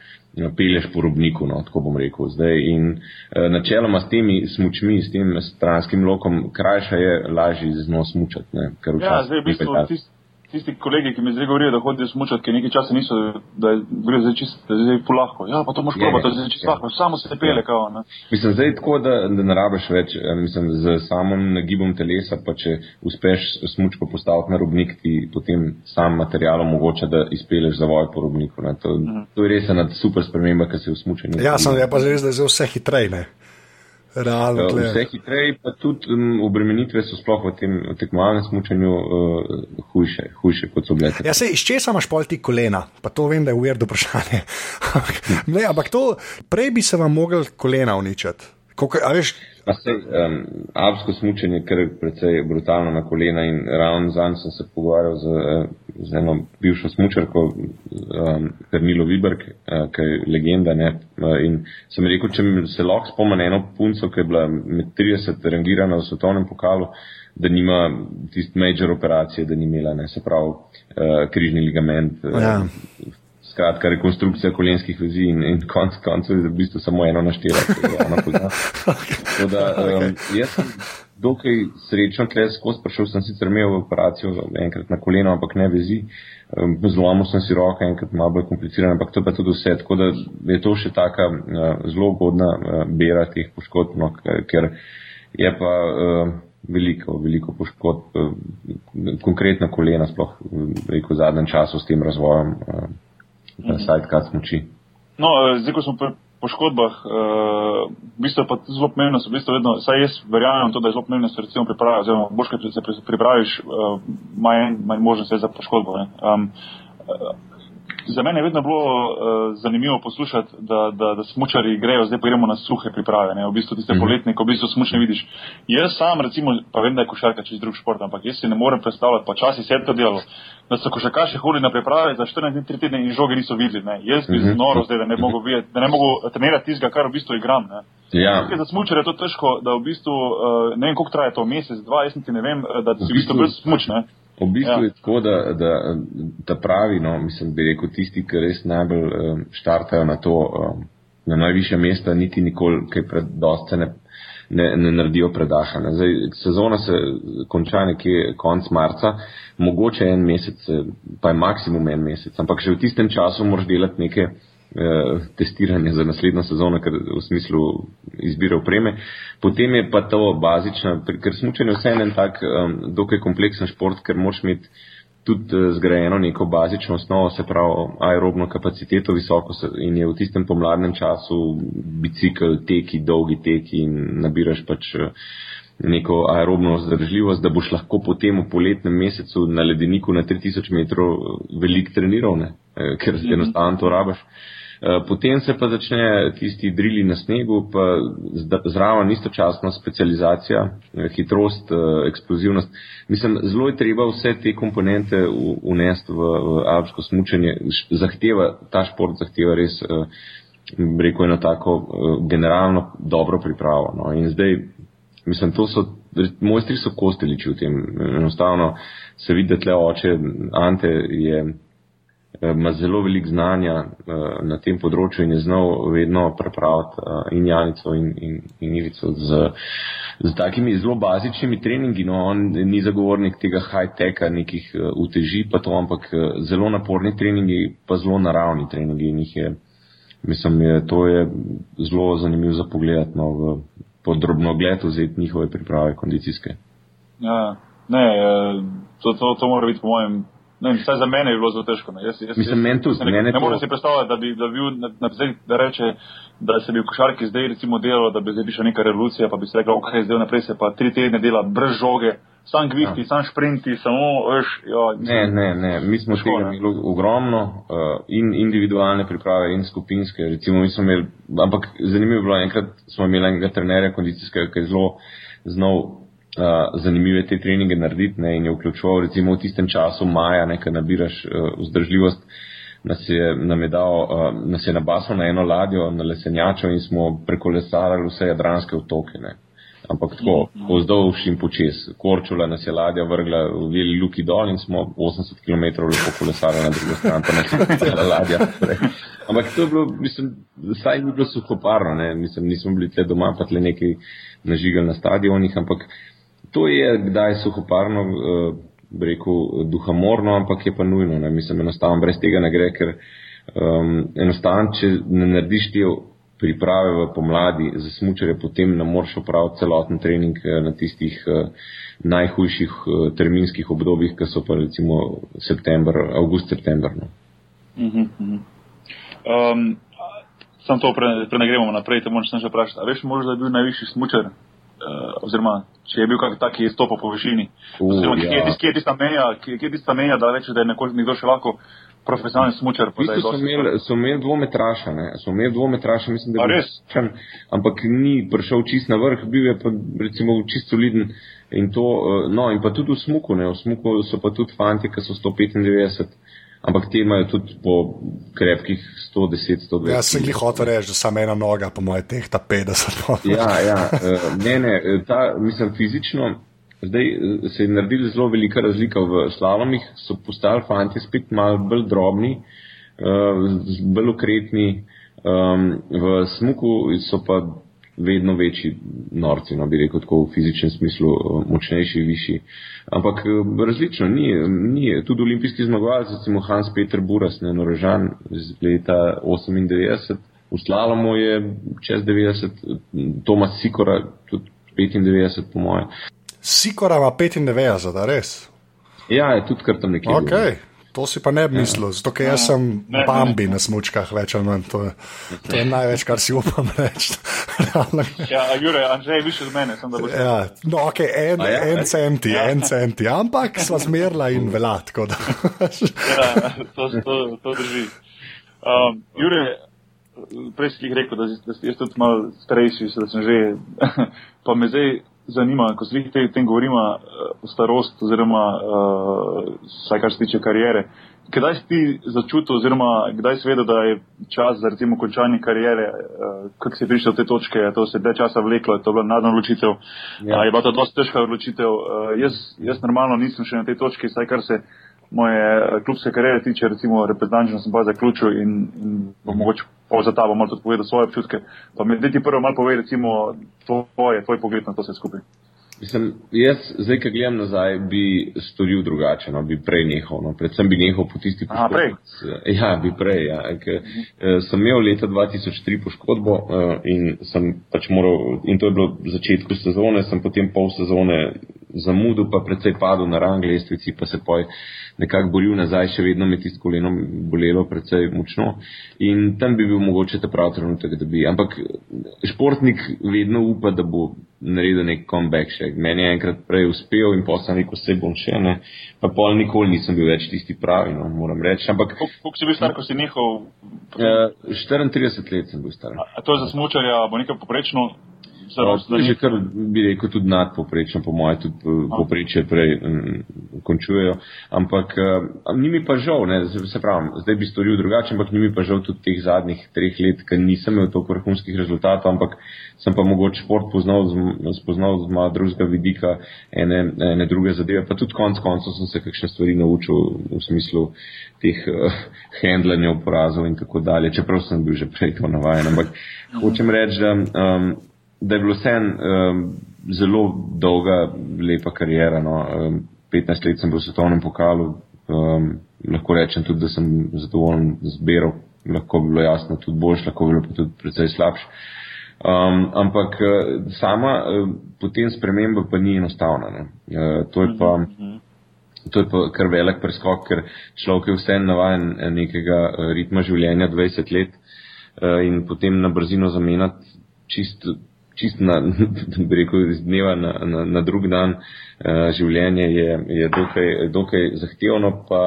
peleš po robniku, no, tako bom rekel. Zdaj, in e, načeloma s temi smučmi, s tem stranskim lokom, krajša je, lažje z njo smučati. Ne, ja, zdaj v bistvu tisti tisti kolegi, ki mi zdaj govorijo, da hodijo smučati, ki nekaj časa niso, da je gre zdaj čisto, da je zdaj polahko. Ja, pa to moš probati, da je čisto lahko, samo se pele ja. kao. Ne? Mislim, zdaj tako, da, da ne rabiš več, eh, mislim, z samim nagibom telesa, pa če uspeš smučko postaviti na robnik, ti potem sam material omogoča, da izpeleš zavoj po robniku. To, mhm. to je res ena super sprememba, ki se v smučanju. Ja, sem je pa res, da je zdaj vse hitreje realno. Uh, vse hitreje, pa tudi um, obremenitve so sploh v tem tekmovalnem smutku uh, hujše, hujše, kot so bile. Ja, se iz česa imaš pol ti kolena? Pa to vem, da je uverdo vprašanje. ne, ampak to, prej bi se vam mogel kolena uničiti. Um, Avsko smučenje je kar precej brutalno na kolena in ravno zanj sem se pogovarjal z, eh, z eno bivšo smučarko, um, Karmilo Viberg, uh, ki je legenda. Ne? Uh, in sem rekel, če se lahko spomnim eno punco, ki je bila med 30 rangirana v svetovnem pokalu, da nima tist major operacije, da ni imela, ne se pravi, uh, križni ligament. Ja. Skratka, rekonstrukcija kolenskih vezi in, in konc koncev je v bistvu samo eno naštela, ki je ona pozna. okay. da, um, jaz sem dokaj srečen, tle skozi prišel sem sicer imel operacijo enkrat na koleno, ampak ne vezi. Um, zlomil sem si roke, enkrat malo bolj komplicirano, ampak to pa tudi vse. Tako da je to še taka uh, zelo ugodna uh, bera teh poškodb, no, ker je pa. Uh, Veliko, veliko poškodb, konkretno kolena, sploh v zadnjem času s tem razvojem. Sajt kad smoči. No, eh, zdaj, ko smo pri poškodbah, uh, v bistvu pa zelo pomembno, v bistvu vedno, saj jaz verjamem to, da je zelo pomembno, da se recimo pripravi, oziroma boš, kaj se pripraviš, uh, manj, manj možnosti za poškodbo. Um, za mene je vedno bilo uh, zanimivo poslušati, da, da, da smočari grejo, zdaj pa gremo na suhe priprave, ne? v bistvu tiste mm. poletne, ko v bistvu smočne vidiš. Jaz sam, recimo, pa vem, da je košarka čez drug šport, ampak jaz si ne morem predstavljati, pa časi se je to delalo, da so košarkaši hodili na priprave za 14 dni, 3 tedne in žoge niso videli. Ne? Jaz bi mm -hmm. noro zdaj, da ne mogu, videti, da ne mogu trenirati tistega, kar v bistvu igram. Ne? Ja. Za smočare je to težko, da v bistvu, uh, ne vem, koliko traja to, mesec, dva, jaz niti ne vem, da si v bistvu brez smočne. V bistvu ja. je tako, da, da, da pravi, no, mislim, bi rekel, tisti, ki res najbolj um, štartajo na to, um, na najviše mesta, niti nikoli, kaj predostce ne, ne, ne naredijo predašanja. Zdaj, sezona se konča nekje konc marca, mogoče en mesec, pa je maksimum en mesec, ampak še v tistem času moraš delati neke Eh, testiranje za naslednjo sezono, ker v smislu izbire opreme. Potem je pa to bazična, ker smučanje vse en tak um, dokaj kompleksen šport, ker moraš imeti tudi uh, zgrajeno neko bazično osnovo, se pravi aerobno kapaciteto visoko in je v tistem pomladnem času bicikl, teki, dolgi teki in nabiraš pač uh, neko aerobno zdržljivost, da boš lahko potem v poletnem mesecu na ledeniku na 3000 metrov velik treniral, ne? ker mm -hmm. enostavno to rabaš. Eh, potem se pa začne tisti drili na snegu, pa zraven istočasno specializacija, eh, hitrost, eh, eksplozivnost. Mislim, zelo je treba vse te komponente unesti v, v alpsko smučanje. Zahteva, ta šport zahteva res, rekel eno tako generalno dobro pripravo. No. In zdaj, mislim, to so, mojstri so kosteliči v tem. Enostavno se vidi, da tle oče Ante je ima zelo veliko znanja uh, na tem področju in je znal vedno prepraviti uh, in Janico in, in, in Ivico z, z takimi zelo bazičnimi treningi. No, on ni zagovornik tega high-techa, nekih uh, uteži pa to, ampak uh, zelo naporni treningi, pa zelo naravni treningi in jih je, mislim, je, to je zelo zanimivo za pogled, no, v podrobno gled vzeti njihove priprave kondicijske. Ja, ne, to, to, to mora biti po mojem ne, vsaj za mene je bilo zelo težko. Jaz, jaz, Mislim, jaz, meni tudi, ne, ne to- morem si predstavljati, da bi, da, bi, na, na, da reče, da se bi v košarki zdaj recimo delalo, da bi zdaj prišla neka revolucija, pa bi se rekla, ok, zdaj naprej se pa tri tedne dela brez žoge, sam gvihti, ja. sam šprinti, samo, veš, ja, Ne, ne, ne. Mi smo Težko, tega ne. imeli ogromno uh, in individualne priprave in skupinske. Recimo, mi smo imeli, ampak zanimivo je bilo, enkrat smo imeli enega trenerja kondicijskega, ki je zelo znal uh, zanimive te treninge narediti ne, in je vključeval recimo v tistem času maja, nekaj nabiraš uh, vzdržljivost. Nas je, nam je, dal, uh, nas je nabasal na eno ladjo, na lesenjačo in smo prekolesarali vse jadranske otoke. Ne. Ampak tako, pozdolž in počes. Korčula nas je ladja vrgla v veli luki dol in smo 80 km lepo kolesarili na drugo stran, pa nas je cela ladja. naprej. Ampak to je bilo, mislim, saj ni bilo suhoparno, ne? mislim, nismo bili tle doma, pa tle nekaj nažigali na stadionih, ampak to je kdaj suhoparno, uh, rekel, duhamorno, ampak je pa nujno. Ne? Mislim, enostavno brez tega ne gre, ker um, enostavno, če ne narediš te priprave v pomladi za smučare, potem ne moreš opraviti celoten trening eh, na tistih uh, najhujših uh, terminskih obdobjih, ki so pa recimo september, avgust, september. No. Mhm, mhm. Um, sam to pre, prenegremo naprej, te moraš še vprašati. Veš, možda je bil najvišji smučar, uh, oziroma če je bil kak tak, ki je stopil po višini. U, Oziroma, kje, ja. je tis- kje je tista meja, kje, kje je tista meja, da reče, da je neko, nekdo še lahko profesionalni smučar. V je bistvu so imeli, so imeli dvometraša, ne? so imeli dvometraša, mislim, da je bil? Čan, ampak ni prišel čist na vrh, bil je pa recimo čist soliden in to, eh, no in pa tudi v smuku, ne, v smuku so pa tudi fanti, ki so 195, ampak te imajo tudi po krepkih 110, 120. Jaz sem jih hotel reči, da samo ena noga, po mojem, tehta 50. Ja, ja, eh, ne, ne, eh, ta, mislim, fizično, zdaj eh, se je naredila zelo velika razlika v slalomih, so postali fanti spet malo bolj drobni, z- bolj ukretni, um, v smuku so pa vedno večji norci, no bi rekel tako v fizičnem smislu, eh, močnejši, višji. Ampak eh, različno, ni, ni. Tudi olimpijski zmagovalec, recimo Hans Peter Buras, ne, Norežan iz leta 98, v slalomu je čez 90, Tomas Sikora tudi 95 po moje. Sikora ima 95, a res. Ja, je tudi kar tam nekje. bil. To si pa ne bi mislil, zato ker jaz sem Ne, ne, Bambi na smučkah, več ali manj. To je, to je največ, kar si upam reči. Ja, a Jure, Andrzej je više od mene, sem da boš. ja, no, ok, en, A ja? en centi, en centi, ampak sva zmerla in velja. tako da. Ja, to, to, to drži. Um, Jure, prej si jih rekel, da, da si jaz tudi malo starejši, da sem že. pa me zdaj zanima, ko se jih te, tem govorimo o starost oziroma uh, vsaj kar se tiče karijere. Kdaj si ti začutil oziroma kdaj si vedel, da je čas za recimo končanje karijere, uh, kako si prišel do te točke, je to se dve časa vleklo, je to bila nadna odločitev, Ja. ja. je bila to dosti težka odločitev. Uh, jaz, jaz normalno nisem še na tej točki, saj kar se moje eh, klubske karijere tiče, recimo reprezentančno sem pa zaključil in, in bom mogoče za ta bom malo tudi povedal svoje občutke. Pa mi ti prvo malo povej, recimo, tvoje, tvoj pogled na to vse skupaj. Mislim, jaz zdaj, ko gledam nazaj, bi storil drugače, no, bi prej nehal. No. Predvsem bi nehal po tisti Aha, prej? poškodbi. Ja, bi prej. Ja. Ker, eh, sem imel leta 2003 poškodbo eh, in sem pač moral, in to je bilo v začetku sezone, sem potem pol sezone zamudil, pa predvsej padel na rang lestvici, pa se poj nekako boril nazaj, še vedno me tisto koleno bolelo predvsej močno. In tam bi bil mogoče ta prav trenutek, da bi. Ampak športnik vedno upa, da bo naredil nek comeback še. Meni je enkrat prej uspel in posem rekel, vse bom še ne. Pa pol nikoli nisem bil več tisti pravi, no, moram reči. Ampak Kako si bil star, ko si nehal? eh, 34 let sem bil star. A to je za smučarja, bo nekaj poprečno? Starost, da je že kar bi rekel tudi nadpoprečno, po moje tudi eh, poprečje prej mm, končujejo. Ampak uh, ni mi pa žal, ne, se pravim, zdaj bi storil drugače, ampak ni mi pa žal tudi teh zadnjih treh let, ker nisem imel toliko vrhunskih rezultatov, ampak sem pa mogoče šport poznal, spoznal z malo drugega vidika, ene, ene druge zadeve, pa tudi konc koncev sem se kakšne stvari naučil v smislu teh uh, handlanja porazov in tako dalje, čeprav sem bil že prej to navajen. Ampak hočem reči, da um, da je bilo vsem um, zelo dolga, lepa karijera. No. Um, 15 let sem bil v svetovnem pokalu, um, lahko rečem tudi, da sem zadovoljen z bero, lahko bi bilo jasno tudi boljš, lahko bi bilo pa tudi precej slabš. Um, ampak uh, sama uh, potem sprememba pa ni enostavna. Ne. Uh, to je pa. to je pa kar velik preskok, ker človek je vse navajen nekega ritma življenja 20 let in potem na brzino zamenjati čist, čist na, bi rekel, iz dneva na, na, na drug dan življenje je, je dokaj, dokaj zahtevno, pa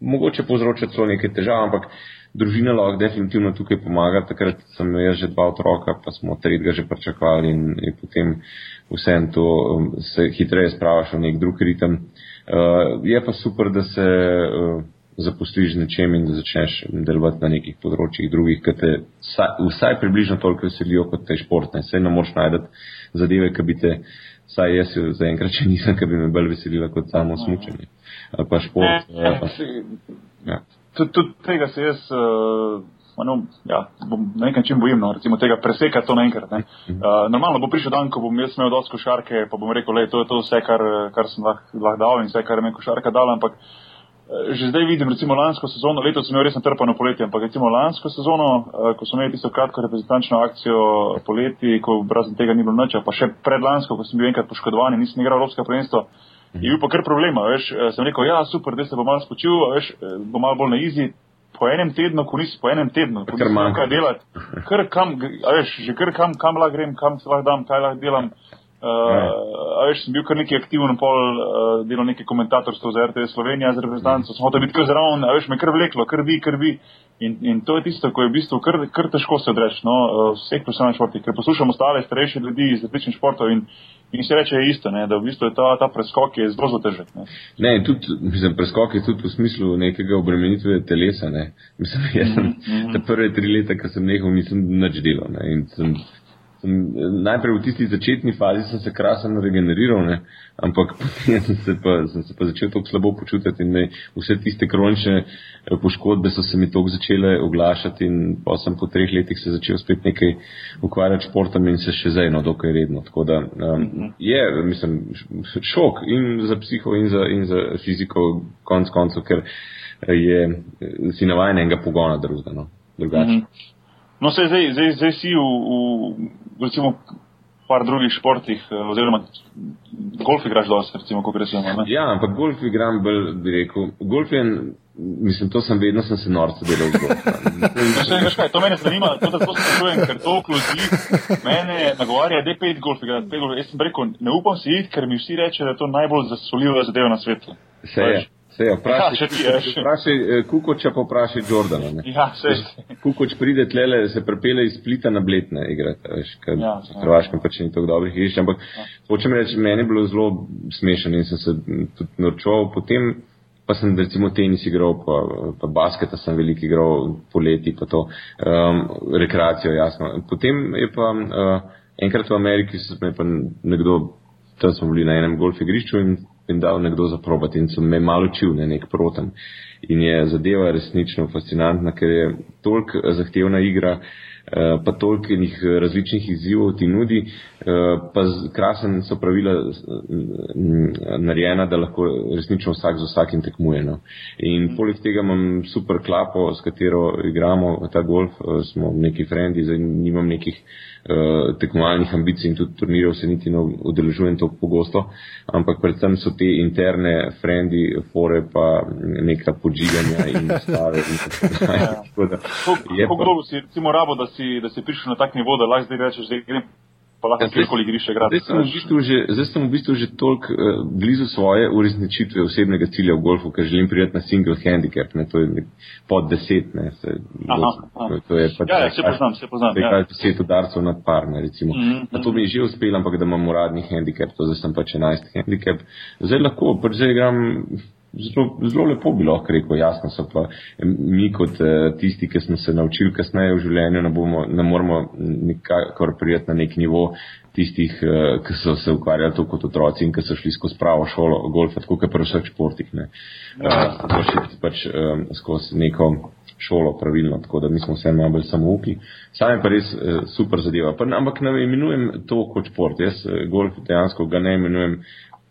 mogoče povzroča celo neke težave, ampak družina lahko definitivno tukaj pomaga. Takrat sem imel že dva otroka, pa smo tretjega že pričakovali in, in potem vsem to um, se hitreje spravaš v nek drug ritem. Uh, je pa super, da se uh, zaposliš z nečem in da začneš delovati na nekih področjih drugih, ki te vsaj, vsaj približno toliko veselijo kot te športne. Sej ne moš najdeti zadeve, ki bi te, saj jaz zaenkrat še nisem, ki bi me bolj veselila kot samo smučanje. Pa šport. Ja tudi, tega se jaz uh, no, ja, bom na nek način bojim, no, recimo tega presekati to naenkrat. Uh, normalno bo prišel dan, ko bom jaz imel dosti košarke, pa bom rekel, le, to je to vse, kar, kar sem lahko lah dal in vse, kar je meni košarka dala, ampak uh, že zdaj vidim, recimo lansko sezono, letos sem imel res natrpano poletje, ampak recimo lansko sezono, uh, ko smo imeli tisto kratko reprezentančno akcijo poleti, ko razen tega ni bilo noča, pa še predlansko, ko sem bil enkrat poškodovan in nisem igral Evropska prvenstva. Je bil pa kar problema, veš, eh, sem rekel, ja, super, da se bo malo spočil, veš, eh, bo malo bolj na izi. Po enem tednu, ko nisi po enem tednu, ko nisi imel kaj delati, kar kam, veš, že kar kam, kam lahko grem, kam se lahko dam, kaj lahko delam. Uh, veš, sem bil kar neki aktiven, pol uh, delal neki komentatorstvo za RTV Slovenija, za reprezentanco, smo da biti kar zraven, veš, me kar vleklo, krvi, krvi. In, in to je tisto, ko je v bistvu kar, kar težko se odreči, no, uh, vseh profesionalnih športih, ker poslušamo stale starejše ljudi iz različnih športov in In se reče isto, ne, da v bistvu je ta, ta preskok je zelo težek. Ne, ne tudi, mislim, preskok je tudi v smislu nekega obremenitve telesa. Ne. Mislim, jaz sem mm -hmm. prve tri leta, ko sem nehal, nisem nič delal. Ne, in sem najprej v tisti začetni fazi sem se krasno regeneriral, ne? ampak potem sem se, pa, sem se pa začel tako slabo počutiti in ne, vse tiste kronične eh, poškodbe so se mi tako začele oglašati in pa sem po treh letih se začel spet nekaj ukvarjati športom in se še zdaj eno dokaj redno. Tako da um, je, mislim, šok in za psiho in za, in za fiziko konc koncev, ker je si navajen enega pogona drugega. No? Drugače. Mm -hmm. No, se zdaj, zdaj, zdaj si v, v recimo, par drugih športih, eh, oziroma golf igraš dosti, recimo, kot rečemo. Ja, ampak golf igram bolj, bi rekel. Golf je, mislim, to sem vedno sem se norce delal z golfom. No, to mene zanima, to da to sprašujem, ker to ljudi mene nagovarja, da je pet golf igrati. Jaz sem rekel, ne upam si iti, ker mi vsi reče, da je to najbolj zasoljiva zadeva na svetu. Se je. Se vprašaj, ja, vprašaj eh, Kukoča, pa vprašaj Jordana. Ne? Ja, se je. Kukoč pride tlele, se prepele iz Splita na Bletne igrati, veš, ker ja, v Hrvaškem pač ni tako dobrih igrišč, ampak ja. hočem reči, meni je bilo zelo smešen in sem se tudi norčoval. Potem pa sem recimo tenis igral, pa, pa basketa sem veliko igral poleti, pa to um, rekreacijo, jasno. Potem je pa uh, enkrat v Ameriki, se me pa nekdo, tam smo bili na enem golf igrišču in in dal nekdo za probati in sem me malo učil, ne nek protem. In je zadeva resnično fascinantna, ker je toliko zahtevna igra, eh, pa toliko njih različnih izzivov ti nudi, eh, pa krasen so pravila mm, narejena, da lahko resnično vsak z vsakim tekmuje. No. In mhm. poleg tega imam super klapo, s katero igramo ta golf, eh, smo neki frendi, zdaj nimam nekih uh, tekmovalnih ambicij in tudi turnirjev se niti ne udeležujem tako pogosto, ampak predvsem so te interne frendi, fore pa neka podžiganja in stave. Kako dolgo si recimo rabo, da si, da si prišel na tak nivo, da lahko zdaj rečeš, da grem pa lahko ja, kjerkoli griše igrati. Zdaj, zdaj sem v bistvu že toliko uh, blizu svoje uresničitve osebnega cilja v golfu, ker želim prijeti na single handicap, ne, to je pod deset, ne, se, aha, aha. To je pač, ja, ja, se poznam, se poznam. To je ja. deset udarcev nad par, ne, recimo. Mm -hmm. Na to mi je že uspelo, ampak da imam uradni handicap, to zdaj sem pač enajst handicap. Zdaj lahko, pač zdaj igram zelo, zelo lepo bi lahko rekel, jasno so pa mi kot eh, tisti, ki smo se naučili kasneje v življenju, ne, bomo, ne moramo nikakor prijeti na nek nivo tistih, eh, ki so se ukvarjali to kot otroci in ki so šli skozi pravo šolo golfa, tako kot pri vseh športih. Ne. Uh, šli pač um, skozi neko šolo pravilno, tako da mi smo vse najbolj samouki. Sam je pa res uh, super zadeva. Pa, ampak ne imenujem to kot šport. Jaz golf dejansko ga ne imenujem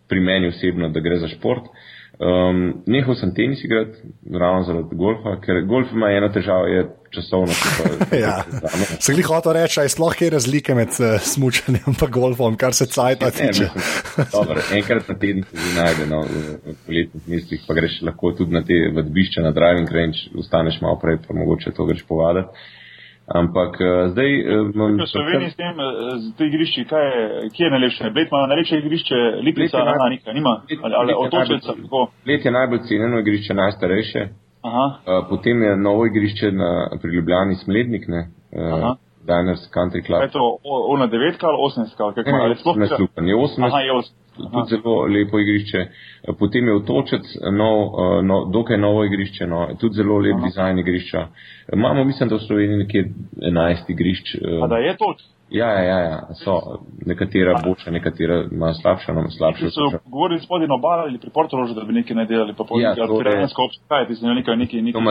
pri meni osebno, da gre za šport. Um, nehal sem tenis igrati, ravno zaradi golfa, ker golf ima eno težavo, je časovno. ja. Se jih hoče reči, je sploh kaj razlike med uh, smučanjem in golfom, kar se cajta tiče. Dobro, enkrat na teden se najde no, v poletnih mestih, pa greš lahko tudi na te vadbišča, na driving range, ustaneš malo prej, pa mogoče to greš povadati. Ampak uh, zdaj. Uh, v Sloveniji s tem, z te igrišči, kaj je, kje je najlepše? Bled ima najlepše igrišče, Lipica, ali naj... nima, ali, ali otočeca. Bled je najbolj cenjeno igrišče, najstarejše. Uh, potem je novo igrišče na, pri Ljubljani Smlednik, ne. Uh, Diners Country Club. Je to ona devetka ali osemska? Ne, ne, sploh ne slupan. Je osemska. Tudi zelo lepo igrišče. Potem je otočec, nov, no, dokaj novo igrišče, no, tudi zelo lep Aha. dizajn igrišča. Imamo, mislim, da v Sloveniji nekje 11 igrišč. A da je to? Ja, ja, ja, ja, so nekatera boljša, nekatera ima slabša, no slabša. So govorili spodaj na obali ali pri Portorožu, da bi nekaj ne delali, pa po ja, nekaj terensko obstajati, ti se nekaj, nekaj, nekaj.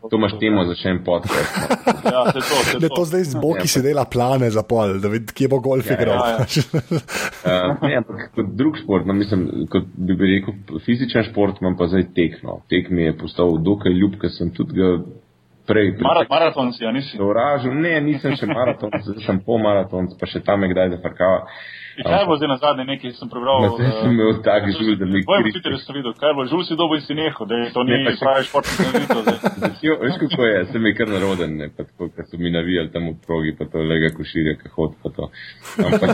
To imaš temo za še en podcast. ja, se to, se to. to zdaj z boki ja, si dela plane za pol, da vidi, kje bo golf ja, igral. Ja, ja. uh, ne, ampak kot drug šport, no, mislim, kot bi, bi rekel, fizičen šport imam pa zdaj tekno. Tek mi je postal dokaj ljub, ker sem tudi ga prej. Marat, maraton si, ja nisi? Uražil, ne, nisem še maraton, zdaj sem pol maraton, pa še tam je kdaj zafrkava. Kaj bo zdaj na zadnje nekaj, sem prebral? Na zdaj sem imel tak žul, da mi. Boj, Twitter sem videl, kaj bo, žul si dobo in si neho, da je to ni ne, pravi športni znavitev. Veš, kako je, sem je kar naroden, ne, pa tako, ker so mi navijali tam v progi, pa to lega koširja, kaj hod, pa to. Ampak,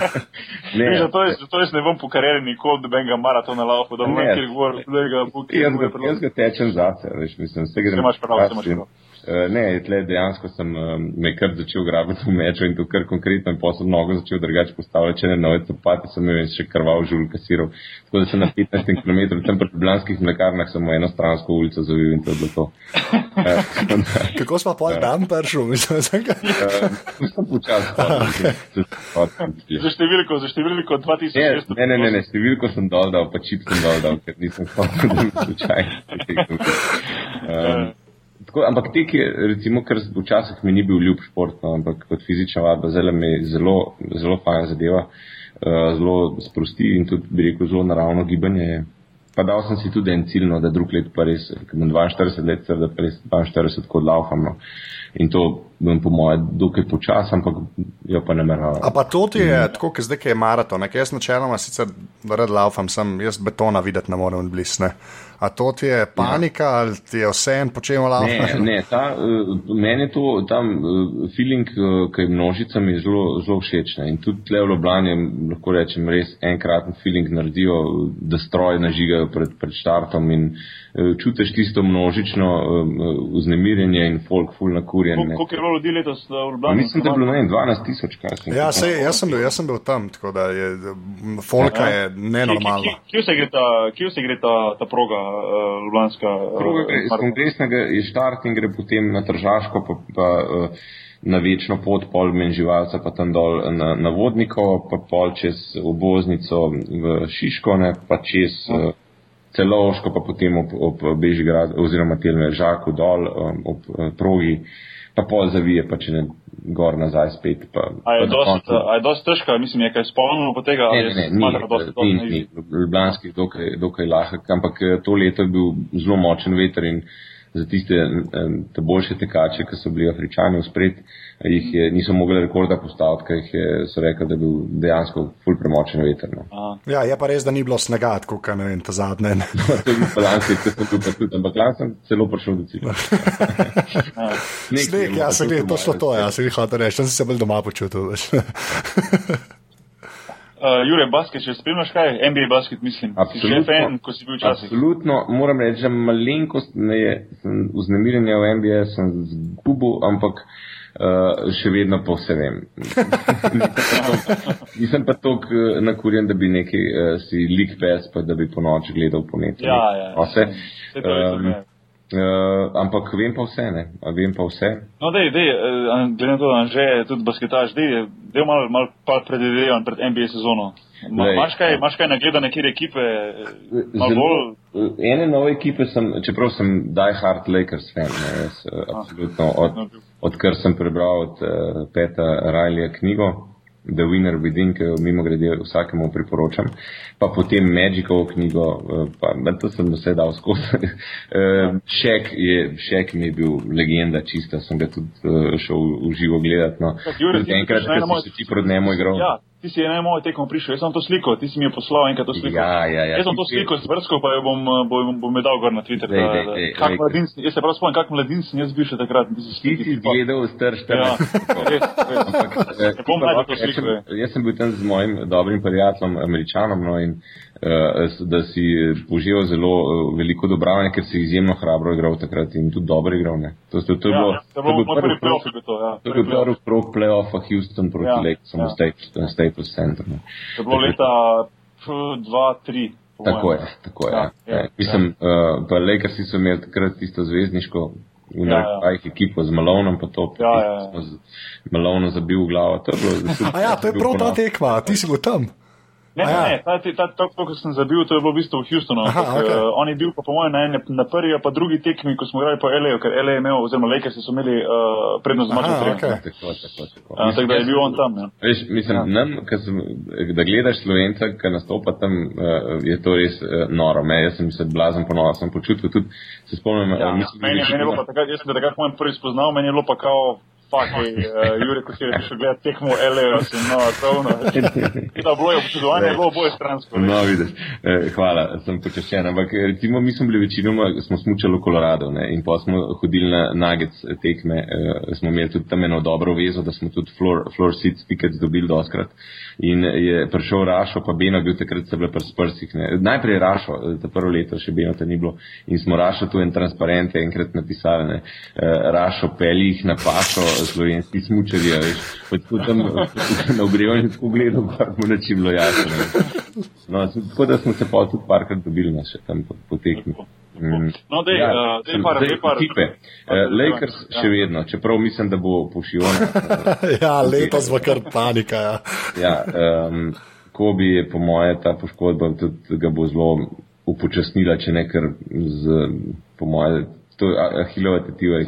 ne. Veš, zato, je, zato jaz ne bom po karieri nikoli dobenega maratona laufa, da bom nekaj govoril, da ga bo kjer. Jaz ga tečem zase, veš, mislim, vse grem. Imaš prav, imaš prav. Uh, ne, tle dejansko sem uh, me kar začel grabiti v meču in to kar konkretno in posebno mnogo začel drugače postavljati, če ne nove copate, sem imel še krval žul kasiral. Tako da sem na 15 km tam pred Bljanskih mlekarnah samo eno stransko ulico zavil in to je bilo to. Uh, Kako smo pa tam prišli, mislim, da sem ga? Sem počasi. Za številko, za številko 2600. Ne, ne, ne, ne, številko sem dol dal, pa čip sem dol dal, ker nisem spomnil, da bi slučajno. Tako, ampak tek je, recimo, ker včasih mi ni bil ljub šport, no, ampak kot fizična vadba zelo mi zelo, zelo fajn zadeva, uh, zelo sprosti in tudi, bi rekel, zelo naravno gibanje. Pa dal sem si tudi en cilj, no, da drug let pa res, ker imam 42 let, da pa res 42 kot laufam. No. In to bom po moje dokaj počas, ampak jo pa ne meravam. A pa to ti je, mm. tako, ker zdaj je maraton, ker jaz načeloma sicer rad laufam, sem jaz betona videti ne morem blisne. A to ti je panika ja. ali ti je vse en počem lava? Ne, ne ta, uh, meni je to tam uh, feeling, uh, ki je množicami zelo, zelo všeč. In tudi tle v Ljubljani, lahko rečem, res enkraten feeling naredijo, da stroj nažigajo pred, pred štartom in uh, čutiš tisto množično uh, vznemirjenje in folk full nakurjen. Koliko je bilo ljudi letos v Ljubljani? Mislim, da je bilo ne, 12 tisoč, kaj sem. Ja, sej, jaz, sem bil, jaz sem bil tam, tako da je folka ja, je nenormalna. Kje se gre ta, se gre ta, ta proga? uh, Ljubljanska. Uh, iz kongresnega je štart in gre potem na Tržaško, pa, pa uh, na večno pot pol menživalca, pa tam dol na, na vodniko, pa pol čez oboznico v Šiško, ne, pa čez uh, Celoško, pa potem ob, ob Bežigrad oziroma Telme Žaku dol um, ob uh, progi, pa pol zavije, pa če ne gor nazaj spet. Pa, a je dosti težko, mislim, je kaj spolno po tega? Ne, ne, ne, ni, ni, ni, Ljubljanski dokaj, dokaj lahek, ampak eh, to leto je bil zelo močen veter in za tiste te boljše tekače, ki so bili afričani v spred, jih je, niso mogli rekorda postaviti, ker jih je, so rekli, da je bil dejansko ful premočen veter. No. Ja, je pa res, da ni bilo snega, kot ne vem, ta zadnje. To je bilo lansko, ker sem tu pa tudi, ampak lani sem celo prišel do cilja. Sneg, ja, se gleda, točno to, ja, se jih hoče reči, sem se bolj doma počutil. Uh, Jure, basket, če spremljaš kaj, NBA basket, mislim, absolutno, si fan, ko si bil včasih. Absolutno, moram reči, da malenkost me je uznemirenje v NBA, sem zgubil, ampak uh, še vedno pa vse vem. Nisem pa tok uh, nakurjen, da bi nekaj uh, si lik pes, pa da bi po noči gledal po netu. Ja, ja. Vse. Um, Uh, ampak vem pa vse, ne? Vem pa vse. No, dej, dej, glede na to, da že je tudi basketaž, dej, dej malo mal predvidevan pred NBA sezono. Imaš kaj, kaj nagledane, kjer ekipe? Bolj... Ene nove ekipe sem, čeprav sem Die Hard Lakers fan, ne, jaz, ah, absolutno, od, no, odkar sem prebral od uh, Peta Rajlija knjigo, The Winner Within, ki jo mimo grede vsakemu priporočam, pa potem Magicovo knjigo, uh, pa to sem vse dal skozi. Šek, je, Šek mi je bil legenda čista, sem ga tudi uh, šel v živo gledati. No. Enkrat, ko si ti proti njemu igral. Ja ti si ena moja tekmo prišel, jaz sem to sliko, ti si mi je poslal enkrat to sliko. Ja, ja, ja. Jaz sem to sliko vrsko, pa jo bom, bom, bom, bom dal gor na Twitter. Dej, dej, dej, kak dej, mladin, jaz se prav spomnim, kak mladin sem jaz bil še takrat. Ti si gledal strš, ja, res, res. Ampak, eh, jaz sem bil tam z mojim dobrim prijateljem, američanom, no, in Eh, da si poživel zelo eh, veliko dobravanja, ker si izjemno hrabro igral takrat in tudi dobro igral. Ne. To, to, to, ja, bilo, to, to bil prvi playoff. To je bil prvi playoff play-offa Houston proti ja, Lakesom ja. v Staples Center. Ne. To je bilo leta 2-3. Tako je, tako je. Ja, ja, ja. Mislim, ja. uh, pa Lakersi so imeli takrat tisto zvezdniško v ja, nekaj ja. ekipo z Malonom, pa to, ja, ja, ja. z Malonom zabil v glavo. To je, bilo, A ja, to je prav ta tekma, ti si bil tam. Ne, ja. ne, ta, ta, ta, to, ko sem zabil, to je bilo v bistvu v Houstonu. Aha, okay. uh, on je bil pa po mojem na, ene, na prvi, pa drugi tekmi, ko smo igrali po LA, ker LA je imel, oziroma Lakers so imeli uh, prednost zmaga. Okay. Tako, tako, tako. Uh, tako da je bil on tam. Ja. Veš, mislim, ja. nam, sem, da gledaš slovenca, ki nastopa tam, uh, je to res uh, noro. Me, jaz sem se blazen ponosen, sem počutil tudi, se spomnim. Ja, uh, mislim, meni, meni je bilo pa takrat, jaz sem takrat moj prvi spoznal, meni je bilo pa kao fuck, uh, Jure, ko si rečeš, gledaj tekmo LA, sem no, tovno. Da, boje občudovanje, bilo boje stransko. No, vidiš, eh, hvala, sem počaščen. Ampak recimo, mi smo bili večinoma, smo smučali v Kolorado ne, in pa smo hodili na nuggets tekme, eh, smo imeli tudi tam eno dobro vezo, da smo tudi floor, floor seats tickets dobili doskrat. In je prišel Rašo, pa Beno bil takrat se bile pri sprsih. Ne. Najprej Rašo, ta prvo leto še Beno te ni bilo. In smo Rašo tu en transparent enkrat napisali, ne. Eh, Rašo peli jih na pašo, slovenski smučarji, veš, tako tam na ogrevanju tako gledal, pa mu neči bilo jasno. No, tako da smo se pa tudi parkrat dobili na še tam potekmi. Mm. No, dej, ja, uh, dej par, dej par. Ekipe. Uh, Lakers ja. še vedno, čeprav mislim, da bo pošiljeno. ja, letos bo kar panika. Ja. ja, um, Kobi je po moje ta poškodba, tudi ga bo zelo upočasnila, če ne kar z, po moje, to je ahilova tetiva.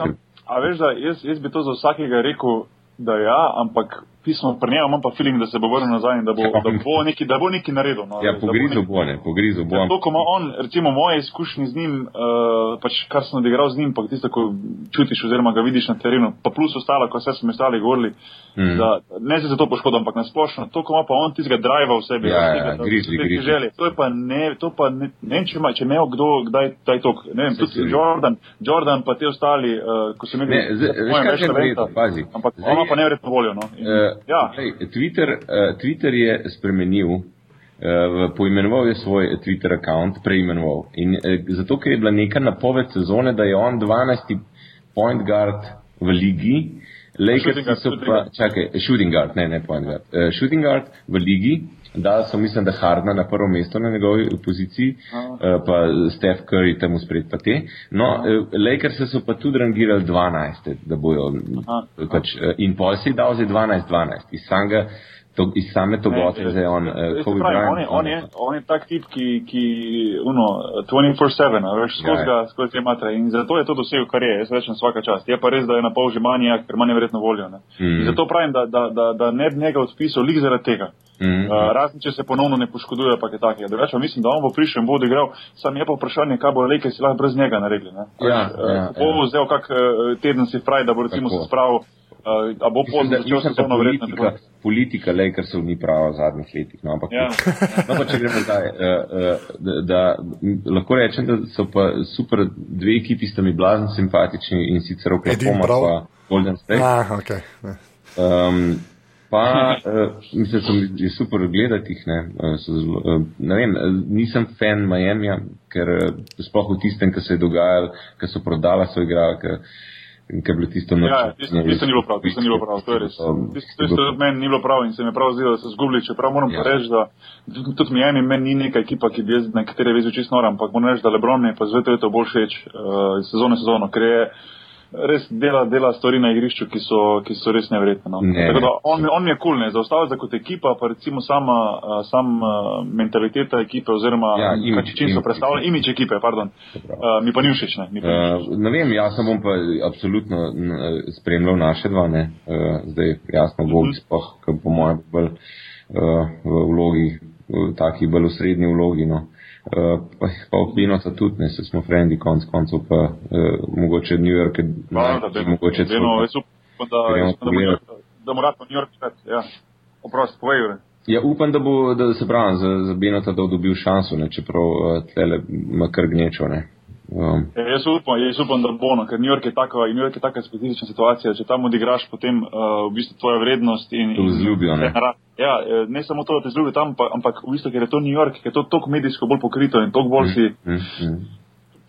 A veš, da jaz, jaz bi to za vsakega rekel, da ja, ampak pismo pri njemu, imam pa feeling, da se bo vrnil nazaj in da bo, da bo, neki, da bo neki naredil. No, ja, pogrizo bo, ne, pogrizo bo. To, ko ima on, recimo moje izkušnje z njim, uh, pač kar sem odigral z njim, pa tisto, ko čutiš oziroma ga vidiš na terenu, pa plus ostalo, ko vse smo ostali govorili, mm. da ne se za to poškodom, ampak nasplošno, to, ko ima pa on tistega driva v sebi, ja, ja, grizi, grizi. Želje. To je pa ne, to pa ne, ne vem, če ima, če imel kdo, kdaj taj tok, ne vem, tudi Jordan, Jordan pa te ostali, uh, ko so imeli, ne, z, veš, kaj je vredno, pazi. Ampak ona pa nevredno voljo, no. In, uh, ja. Lej, Twitter, uh, Twitter je spremenil, uh, poimenoval je svoj Twitter račun, preimenoval. In uh, zato, ker je bila neka napoved sezone, da je on 12. point guard v ligi, Lakers so pa, čakaj, shooting guard, ne, ne point guard, uh, shooting guard v ligi. Da, so mislim, da Hardna na prvo mesto na njegovi poziciji, uh, pa Steph Curry temu spred pa te. No, uh, Lakers so pa tudi rangirali 12, da bojo. Pač, uh, in pol si dal za 12-12. Iz samega to, iz same togote, zdaj on, uh, Kobe Bryant. On je, on, je, on je tak tip, ki, ki uno, 24-7, veš, skozi ga, skozi te matre in zato je to dosegel, kar je, jaz rečem svaka čast. Je pa res, da je na pol že manjak, ker manj verjetno voljo. Ne. Mm. Zato pravim, da, da, da, da ne bi njega odpisal, lig zaradi tega. Mm. Uh, razen, če se ponovno ne poškoduje, pa je tako. Drugače, mislim, da on bo prišel in bo odigral, sam je pa vprašanje, kaj bo Leke si lahko brez njega naredili. Ja, uh, ja, bo ja. vzel kak uh, teden si fraj, da bo recimo se spravil. Uh, a bo pozno začel sezono politika, politika Lakersov ni prava v zadnjih letih. No, ampak, ja. no, pa če gremo zdaj, uh, uh, da, da lahko rečem, da so pa super dve ekipi, sta mi blazno simpatični in sicer Oklahoma pa Golden State. Ah, okay. um, pa, uh, mislim, da je super gledati jih, ne, uh, zelo, uh, ne vem, nisem fan Miami, ker uh, sploh v tistem, kar se je dogajalo, kar so prodala svoj igralke. Kaj je bilo tisto noč? Ja, tisto, tisto ni bilo prav, tisto ni bilo prav, to je res. Tisto, tisto od meni ni bilo prav in se mi je prav zdelo, da so zgubili, čeprav moram ja. reči, da tudi mi eni, meni ni neka ekipa, ki bi jaz na katere vezi čisto noram, ampak moram reči, da Lebron je pa zvete leto bolj všeč, uh, sezone sezono, ker je res dela, dela stvari na igrišču, ki so, ki so res nevredne. No. Ne. Tako da On, on mi je kul, cool, zaustavlja kot ekipa, pa recimo sama uh, sam, uh, mentaliteta ekipe oziroma Ja, imidž, čim so imidž predstavljali, imič ekipe, pardon, uh, mi pa ni všeč. Ne, mi pa ni všeč. Uh, ne vem, jaz sem bom pa absolutno spremljal naše dva, ne. Uh, zdaj jasno Mhm. Bog spoh, ki po mojem bolj uh, v vlogi, v taki bolj v srednji vlogi, no. Uh, pa, pa opinota tudi, ne, se smo frendi, konc koncev pa uh, mogoče New York, je Hvala, da Beno, mogoče celo- jaz upam, da, Gremo jaz upam, da, da mu rad po New York spet. Ja. Oprost, povej, Jure. Ja, upam, da bo, da se pravi, za, za Benota, da bo dobil šanso, ne, čeprav uh, tlele ima kar gnečo, ne. Um, Ja, jaz, upam, jaz upam, da bo, no, ker New York je taka, New York je taka specifična situacija. Če tam odigraš, potem uh, v bistvu tvoja vrednost in. Te vzljubijo, ne? Ja, eh, ne samo to, da te zljubijo tam, pa, ampak v bistvu, ker je to New York, ker je to toliko medijsko bolj pokrito in toliko bolj si mm, mm.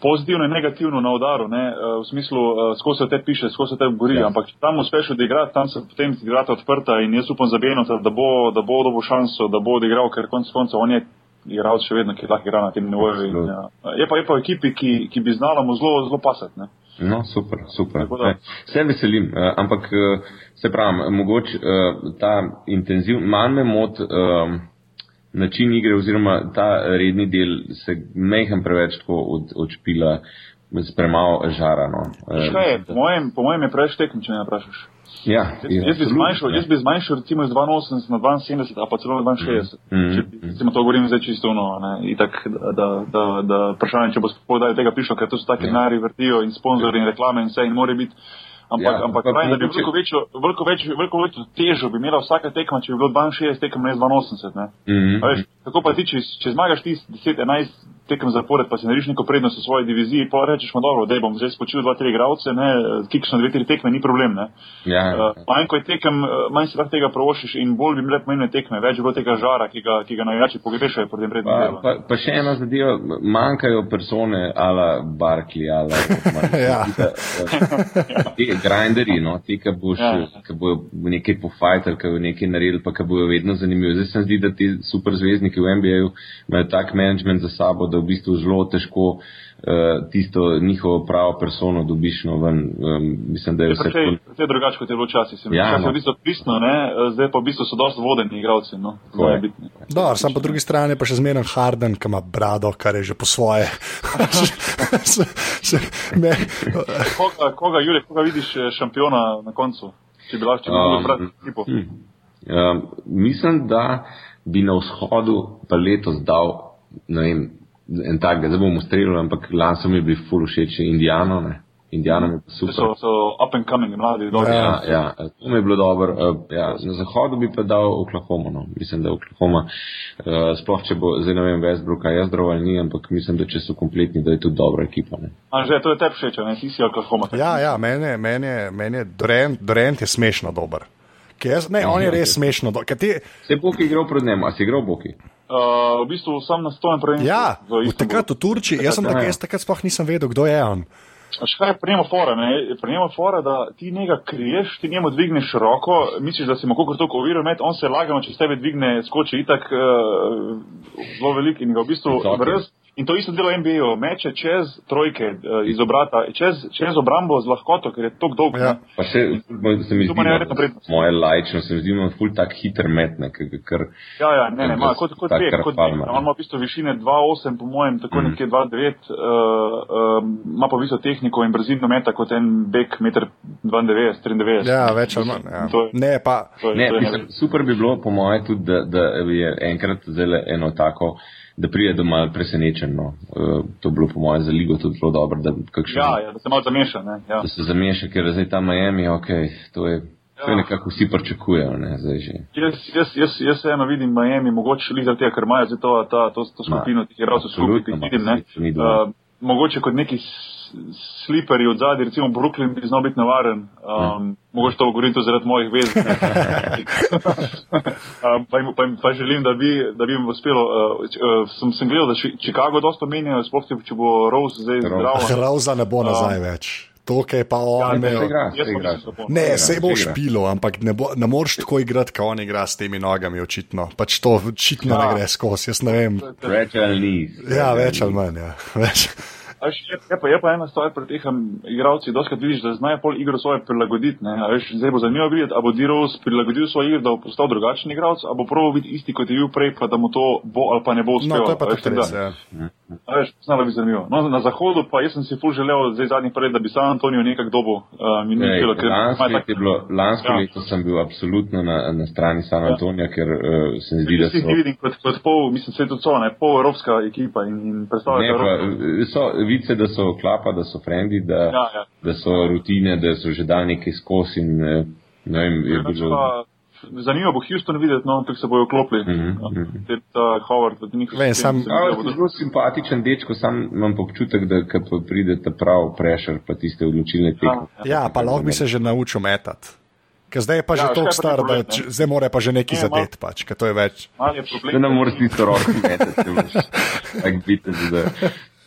pozitivno in negativno na udaru, ne, v smislu, eh, skozi te piše, skozi te gori, Ja. ampak če tam uspeš odigrati, tam se potem ti vrata odprta in jaz upam za Benota, da bo, da bo dobil šanso, da bo odigral, ker konec koncev on je igralec še vedno, ki lahko igra na tem nivoju. in. Ja. Je pa, je pa v ekipi, ki, ki bi znala mu zelo, zelo pasati. Ne. No, super, super. Ne, Se veselim, eh, ampak eh, se pravim, mogoče eh, ta intenziv, manj me mot eh, način igre oziroma ta redni del se mehen preveč tako od, odšpila premalo žara. No. Je, po mojem, po mojem je preveč tekm, če me vprašaš. Ja, Jaz, ja, jaz, bi zmanjšal, ja. jaz bi zmanjšal recimo iz 82 na 72, a pa celo na 62. Mhm. Če, recimo to govorim zdaj čisto ono, ne, itak, da, da, da, da vprašanje, če bo spodaj tega prišlo, ker to so taki Ja. denari vrtijo in sponzori in reklame in vse in more biti. Ampak, Ja, ampak pa pravim, da bi veliko večjo, veliko, večjo, veliko večjo težo bi imela vsaka tekma, če bi bilo 62 tekem, ne 82. Ne. Mhm. A Veš, kako pa ti, če, če zmagaš ti 10-11 tekem zapored, pa si narediš neko prednost v svoji diviziji, pa rečeš, no dobro, da bom zdaj spočil 2-3 igralce, ne, kikš na 2-3 tekme, ni problem. Ne. Ja, ja. Uh, manj ko je tekem, uh, manj si lahko tega provošiš in bolj bi bile pomembne tekme, več bi bilo tega žara, ki ga, ki ga navijači pogrešajo pri tem prednjem Pa, delu. pa, pa še ena zadeva, manjkajo persone ala Barkley, ala Ja. ti grinderji, no, ti, ki boš, Ja. ki bojo nekaj pofajter, ki bojo nekaj naredili, pa ki bojo vedno zanimivi. Zdaj se mi zdi, da ti super zvezdniki v NBA-ju imajo tak management za sabo, da v bistvu zelo težko uh, tisto njihovo pravo persono dobiš no ven. Um, mislim, da je vse Precej, tako. precej drugače, kot je bilo včasih. Ja, Včasih no. je v bistvu pristno, ne, uh, zdaj pa v bistvu so dosti vodeni igralci. No. Dobar, sam po drugi strani pa še zmeren Harden, ki ima brado, kar je že po svoje. se, se, ne, koga, koga, Jure, koga vidiš eh, šampiona na koncu? Če bi lahko, če bi lahko Um, izbrati ekipo. Um, mislim, da bi na vzhodu pa letos dal, ne vem, en tak, zdaj bom ustrelil, ampak lani so mi bili full všeč Indijano, ne. Indijano mi je pa So, super. so up and coming, mladi, dobri. Ja, ja, to mi je bilo dobro. Uh, ja, na zahodu bi pa dal Oklahoma. No. Mislim, da Oklahoma, uh, sploh če bo, zdaj ne vem, Westbrooka jazdrav ali ni, ampak mislim, da če so kompletni, da je tudi dobra ekipa. Ne. Anže, to je tebi všeč, ne, ti si Oklahoma. ja, ja, meni je, meni je, meni je Durant, Durant je smešno dober. Jaz, ne, on je res smešno dober. ker Ti, Se je Boki igral pred njim, a si igral Boki? Uh, v bistvu sam na stojem prvenstvu. ja, v v takrat v Turčiji, jaz, sem ja, tak, ja. jaz takrat sploh nisem vedel, kdo je on. A še kaj je pri njemu fora, ne? Pri njemu fora, da ti njega kriješ, ti njemu dvigneš roko, misliš, da si mu kako toliko oviro met, on se lagano čez tebe dvigne, skoči itak uh, zelo velik in ga v bistvu brez. In to isto delo NBA, meče čez trojke uh, iz obrata, čez, čez obrambo z lahkoto, ker je tako dolg. Ja. ne. Pa še, se mi To zdi, no, moje lajčno, se mi zdi, da ima ful tak hiter met, ne, ker, Ja, ja, ne, ne, ima kot, kot pet, kot ima, On ima v bistvu višine 2,8, po mojem, tako Mhm. nekje 2,9, uh, uh, ima pa v bistvu tehniko in brzino meta kot en bek 1,92 93. Ja, več ali manj. Ja. To je- Ne, pa, To je- Ne, to je mislim, super bi bilo, po moje, tudi, da, da je enkrat zelo eno tako, da pride do malo presenečen. No. Uh, to bi bilo, po moje, za ligo tudi zelo dobro, da, kakšen, Ja, ja, da se malo zameša. Ne? Ja. da se zameša, ker zdaj ta Miami, ok, to je, to je Ja. nekako vsi pričakujejo, ne. Jaz, jaz, jaz, jaz vseeno vidim Miami, mogoče le zaradi tega, ker imajo zdaj to, ta, to, to skupino teh igralcev skupaj, ki jih vidim. Ne? to ni dvoma. Uh, mogoče kot neki sliperi od zadaj, recimo Brooklyn bi znal biti navaren. Um, mogoče to govorim tudi zaradi mojih vez. um, pa, jim- pa, jim- pa želim, da bi, da bi jim uspelo. Uh, č- uh, sem, sem gledal, da Chi- Chicago dosta menjajo, sploh če- bo Rose zdaj Rose. zdrav. Hrauza ne bo nazaj več. To, kar je pa on Ja, imel. Igra, igra. Ne, se bo igra. špilo, ampak ne, bo, ne moreš tako igrati, kot on igra s temi nogami, očitno. Pač to očitno Ja. ne gre skozi, jaz ne vem. Fragile knees. Ja, več ali manj. Ja. Več. Až, je, pa, je pa ena stvar pri teh igralcih, doskrat vidiš, da znajo pol igro svoje prilagoditi. Ne? A Veš, zdaj bo zanimivo videti, ali bo Diros prilagodil svoj igro, da bo postal drugačen igralec, ali bo prav biti isti, kot je bil prej, pa da mu to bo ali pa ne bo No, uspelo. to je pa veš, tudi da- res. Ja. A Veš, znalo bi zanimivo. No, na zahodu pa jaz sem si ful želel, zdaj zadnji prej, da bi San Antonijo nekak dobo. Uh, ni Ej, ker lansko, leto je bilo, lansko Ja. leto sem bil absolutno na, na strani San Antonija, ker uh, se mi zdi, da so. ne vidim kot, kot pol, mislim, se tudi so, ne, pol evropska ekipa in, in Ne, predstavljajo pa, Evropo. eh, so vice, da so klapa, da so frendi, da, Ja, ja. da so rutine, da so že dal nekaj skozi in ne vem, je bilo. pa Zanimivo bo Houston videti, no, kako se bojo klopili. Mhm, Ja, mhm. Ted, uh, Howard, od njih Vem, sam- A, je zelo simpatičen dečko, sam imam pa občutek, da pride ta prav prešer, pa tiste odločilne tekme. ja, pa lahko bi se že naučil metati. Ker zdaj je pa že Ja, ja, kaj pa star, da problem, č- ne? zdaj mora pa že neki Ne, zadet, pač, ker to je več. Mal je problem. Da ne moreš tisto roko metati, če imaš tak biti, da.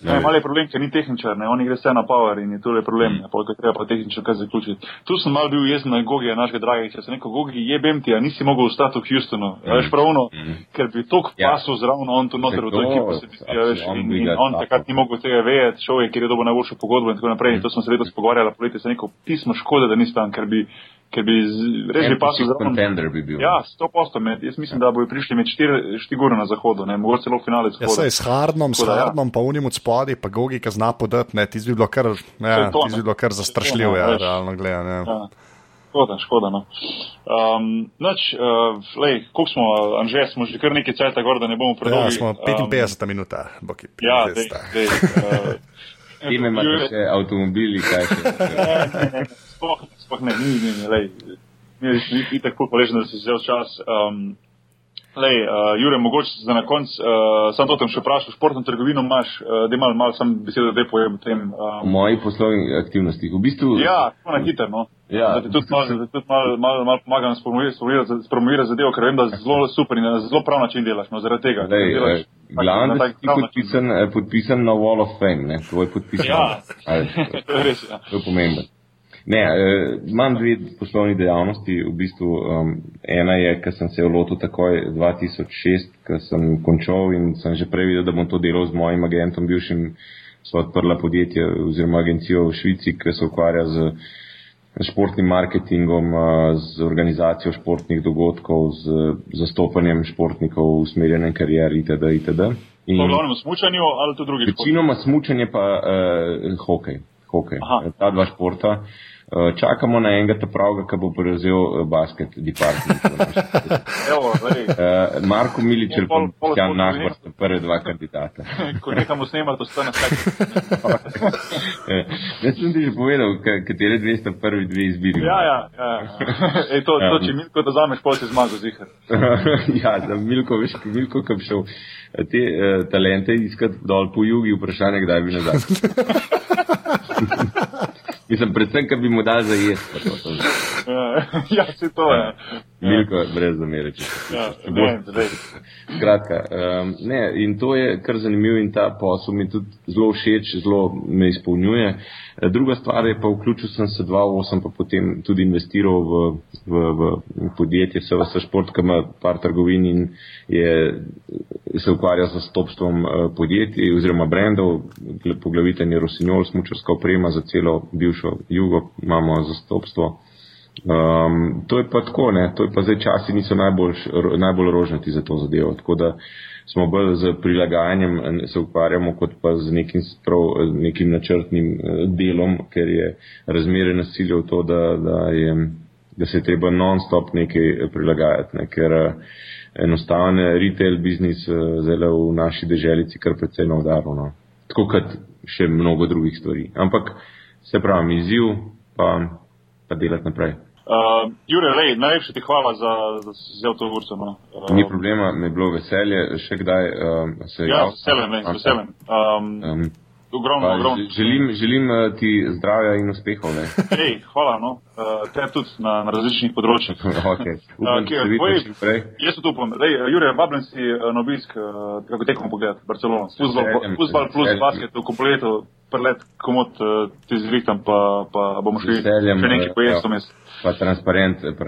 Ne, mal je problem, ker ni tehničar, ne, on gre vse na power in je to je problem, Mm. polk treba pa tehničar kaj zaključiti. Tu sem mal bil jezen na Gogija, našega dragega, sem rekel, Gogi, jebem ti, a nisi mogel ostati v Houstonu, mm. veš pravno, Mm. ker bi tok Ja. pasov zraven, on tu noter v to ekipo se bi zdi, veš, in, in on takrat ni mogel tega vedeti, šel je, ker je dobil najboljšo pogodbo in tako naprej, in to smo se letos pogovarjali, poleti sem rekel, pismo škoda, da nisi tam, ker bi, ker bi res bi pasov zraven. Contender bi bil. Ja, sto posto med. Jaz mislim, da bojo prišli med štiri, štiri ure na zahodu, ne, mogoče celo finalec Ja, sej, s Hardnom, s Tako da ja. Hardnom, pa unim od spodaj, pa Gogi, ki zna podati, ne, tisti bi bilo kar, ja, to, ne. bi bilo kar zastrašljiv, To je to, ja, veš. realno gledano. Ja. Ja. Škoda, škoda. No. Um, noč, uh, lej, koliko smo, Anže, smo že kar nekaj cajta gor, da ne bomo predolgi. Ja, smo 55 minuta, boki. Um, ja, 50. dej, dej, uh, Ime imate Jure- še avtomobili, kaj še. Sploh, sploh ne, ni, ni, ni, lej. Mi smo tako hvaležni, da si vzel čas. Um, lej, uh, Jure, mogoče za na konc, uh, sam to tam še vprašal, športno trgovino imaš, uh, da mal, mal sam besedo, da povem o tem. Um, mojih poslovnih aktivnostih. V bistvu, ja, tako na hiter, no. Ja, da ti tudi malo da tudi mal, mal, mal pomagam spromovirati, zadevo, ker vem, da zelo super in zelo prav način delaš, no, zaradi tega. Lej, delaš eh, glavno, da si ti podpisan, eh, podpisan na Wall of Fame, ne? tvoj podpisan. Ja, to je res, ja. To je pomembno. Ne, eh, imam dve poslovni dejavnosti. V bistvu um, ena je, ker sem se jo lotil takoj 2006, ker sem končal in sem že prej videl, da bom to delal z mojim agentom, bivšim, so odprla podjetje oziroma agencijo v Švici, ki se ukvarja z športnim marketingom, eh, z organizacijo športnih dogodkov, z zastopanjem športnikov v usmerjenem karieri itd. itd. Po glavnem smučanju ali tudi drugi šport? Večinoma smučanje pa uh, hokej. hokej. Aha. Ta dva športa. Uh, čakamo na enega ta pravga, ki bo prevzel uh, basket department. Evo, uh, Marko Miličer Pol- in pol- Jan pol- Nahbar sta prve dva kandidata. ko nekamo snemati, ostane stek. Eh, Jaz sem ti že povedal, ka- katere dve sta prvi dve izbiri. Ja, ja, ja. ja. Ej, to, to, če Milko da zameš, pol si zmagal zihar. ja, za Milko, veš, ko Milko, ki bi šel eh, te uh, talente iskati dol po jugi, vprašanje, kdaj bi nazaj. Mislim, predvsem, ker bi mu dal za jesti. ja, se to je. Milko, brez zamere. če se Ja, ne. Skratka, um, ne, in to je kar zanimivo in ta posel mi tudi zelo všeč, zelo me izpolnjuje. Eh, Druga stvar je pa, vključil sem se 2008, pa potem tudi investiral v, v, v podjetje SVS Šport, ki ima par trgovin in je, se ukvarja z zastopstvom eh, podjetij oziroma brendov, poglaviten je Rosinjol, smučarska oprema za celo bivšo jugo, imamo zastopstvo. Um, to je pa tako, ne, to je pa zdaj časi niso najbolj, najbolj rožnati za to zadevo, tako da smo bolj z prilagajanjem eh, se ukvarjamo, kot pa z nekim, sprav, nekim načrtnim eh, delom, ker je razmere nasilja v to, da, da, je, da se je treba non-stop nekaj prilagajati, ne, ker eh, enostavno retail biznis eh, zdaj v naši deželici kar precej na udaru, no. tako kot še mnogo drugih stvari. Ampak se pravi, izziv pa pa delati naprej. Uh, Jure, lej, najlepša ti hvala za, si vzel to vrsto. No. Uh, Ni problema, mi je bilo veselje, še kdaj um, se Ja, jav- z veseljem, z veseljem. Um, Um, ogromno, pa ogromno. želim, želim eh, ti zdravja in uspehov. Ne? Ej, hvala, no. Uh, te tudi na, na različnih področjih. okay. Upam, se vidimo povej- čim prej. Jaz tudi upam. Lej, Jure, vabljen si eh, na obisk, uh, kako tekmo pogled, Barcelona. Z plus veseljem. basket v kompletu, prelet, komod uh, ti zvihtam, pa, pa bomo šli Z veseljem, še nekaj eh, pojesti ja. vmes. Pa transparent eh,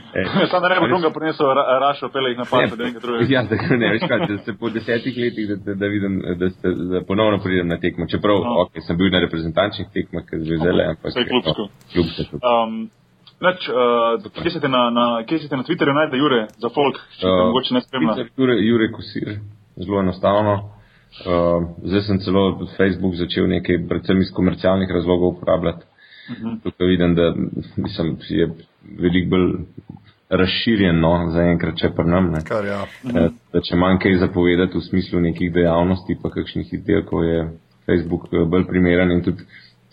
komod. Sam da ne bo drugega prinesel, rašel, pele jih napad, da nekaj drugega. Ja, da ne, veš kaj, da se po desetih letih, da, da, da vidim, da, ste, da ponovno pridem na tekmo. Čeprav, no. ok, sem bil na reprezentančnih tekmah, ker že zele, ampak. Vse klubsko. Klubsko. Um, Neč, uh, kje ste na, na, na Twitterju najde Jure za folk, če uh, mogoče ne spremlja? Jure, Jure Kosir, zelo enostavno. Uh, zdaj sem celo Facebook začel nekaj, predvsem iz komercialnih razlogov uporabljati. Uh mhm. -huh. Tukaj vidim, da mislim, je veliko bolj razširjeno zaenkrat, če pa nam. Kar, ja. uh, da, če manj kaj zapovedati v smislu nekih dejavnosti, pa kakšnih izdelkov, je Facebook uh, bolj primeren in tudi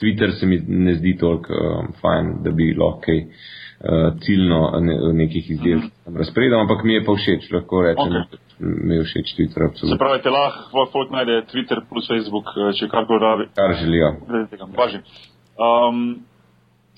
Twitter se mi ne zdi toliko uh, fajn, da bi lahko kaj uh, ciljno ne, nekih izdelkov uh -huh. razpredal, ampak mi je pa všeč, lahko rečem. Okay. Mi je všeč Twitter, absolutno. Se pravi, te lahko folk najde Twitter plus Facebook, če karkoli rabi. Kar želijo. Um,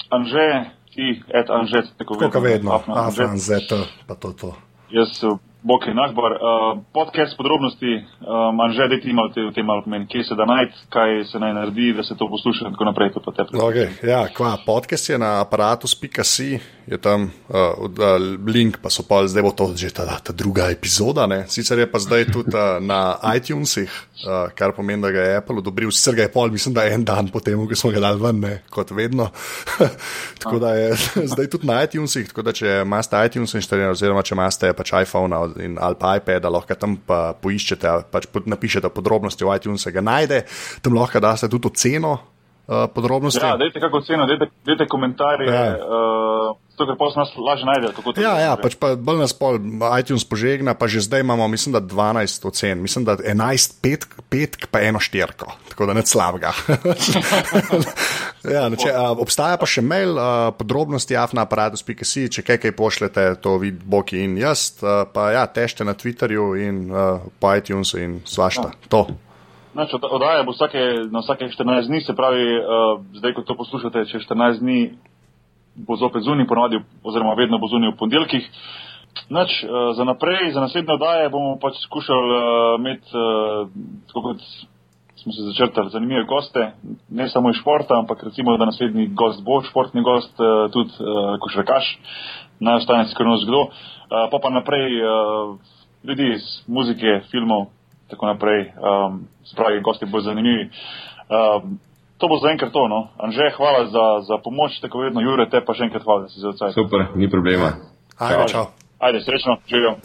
Anže, ti, et Anže, tako vedno. Tako vedno, Anže, pa to to. Jaz Bok je Nahbar. Uh, podcast podrobnosti, um, Anže, da ti imaš v tem malo pomeni, kje se da najti, kaj se naj naredi, da se to posluša in tako naprej. To okay, ja, kva, podcast je na aparatus.si, je tam uh, link, pa so pa zdaj to že ta, ta druga epizoda. Ne? Sicer je pa zdaj tudi uh, na iTunesih, uh, kar pomeni, da ga je Apple odobril. Sicer ga je pol, mislim, da je en dan potem, ko smo ga dali ven, ne? kot vedno. tako da je zdaj tudi na iTunesih, tako da če imate iTunes inštaliran, oziroma če imate pač iPhone in, ali pa iPad, lahko tam pa poiščete, pač napišete podrobnosti v iTunes, ga najde, tam lahko daste tudi oceno uh, podrobnosti. Ja, dajte kako oceno, dajte, dajte komentarje. Ja. Uh, To, kar pa nas lažje najde. Ja, ja, pač pa bolj nas pol iTunes požegna, pa že zdaj imamo, mislim, da 12 ocen, mislim, da 11, 5, 5 pa eno štirko, tako da ne slabega. ja, neče, a, obstaja pa še mail, a, podrobnosti afnaaparatus.si, če kaj, kaj pošljete, to vidi Boki in jaz, a, pa ja, tešte na Twitterju in a, po iTunesu in svašta. Ja. Znači, oddaja bo vsake, na vsake 14 dni, se pravi, uh, zdaj, ko to poslušate, če 14 dni bo zopet zunaj, ponovadi, oziroma vedno bo zunaj v ponedeljkih. Nač, uh, za naprej, za naslednje oddaje bomo pač skušali uh, imeti, uh, tako kot smo se začrtali, zanimive goste, ne samo iz športa, ampak recimo, da naslednji gost bo športni gost, uh, tudi uh, košarkaš, naj ostane skrivnost kdo, uh, pa pa naprej uh, ljudi iz muzike, filmov, tako naprej, um, spravi, gosti bodo zanimivi. Um, to bo zaenkrat to. No. Anže, hvala za, za pomoč, tako vedno, Jure, te pa še enkrat hvala, da si za odsaj. Super, ni problema. Ajde, čau. Ajde, srečno, živijo.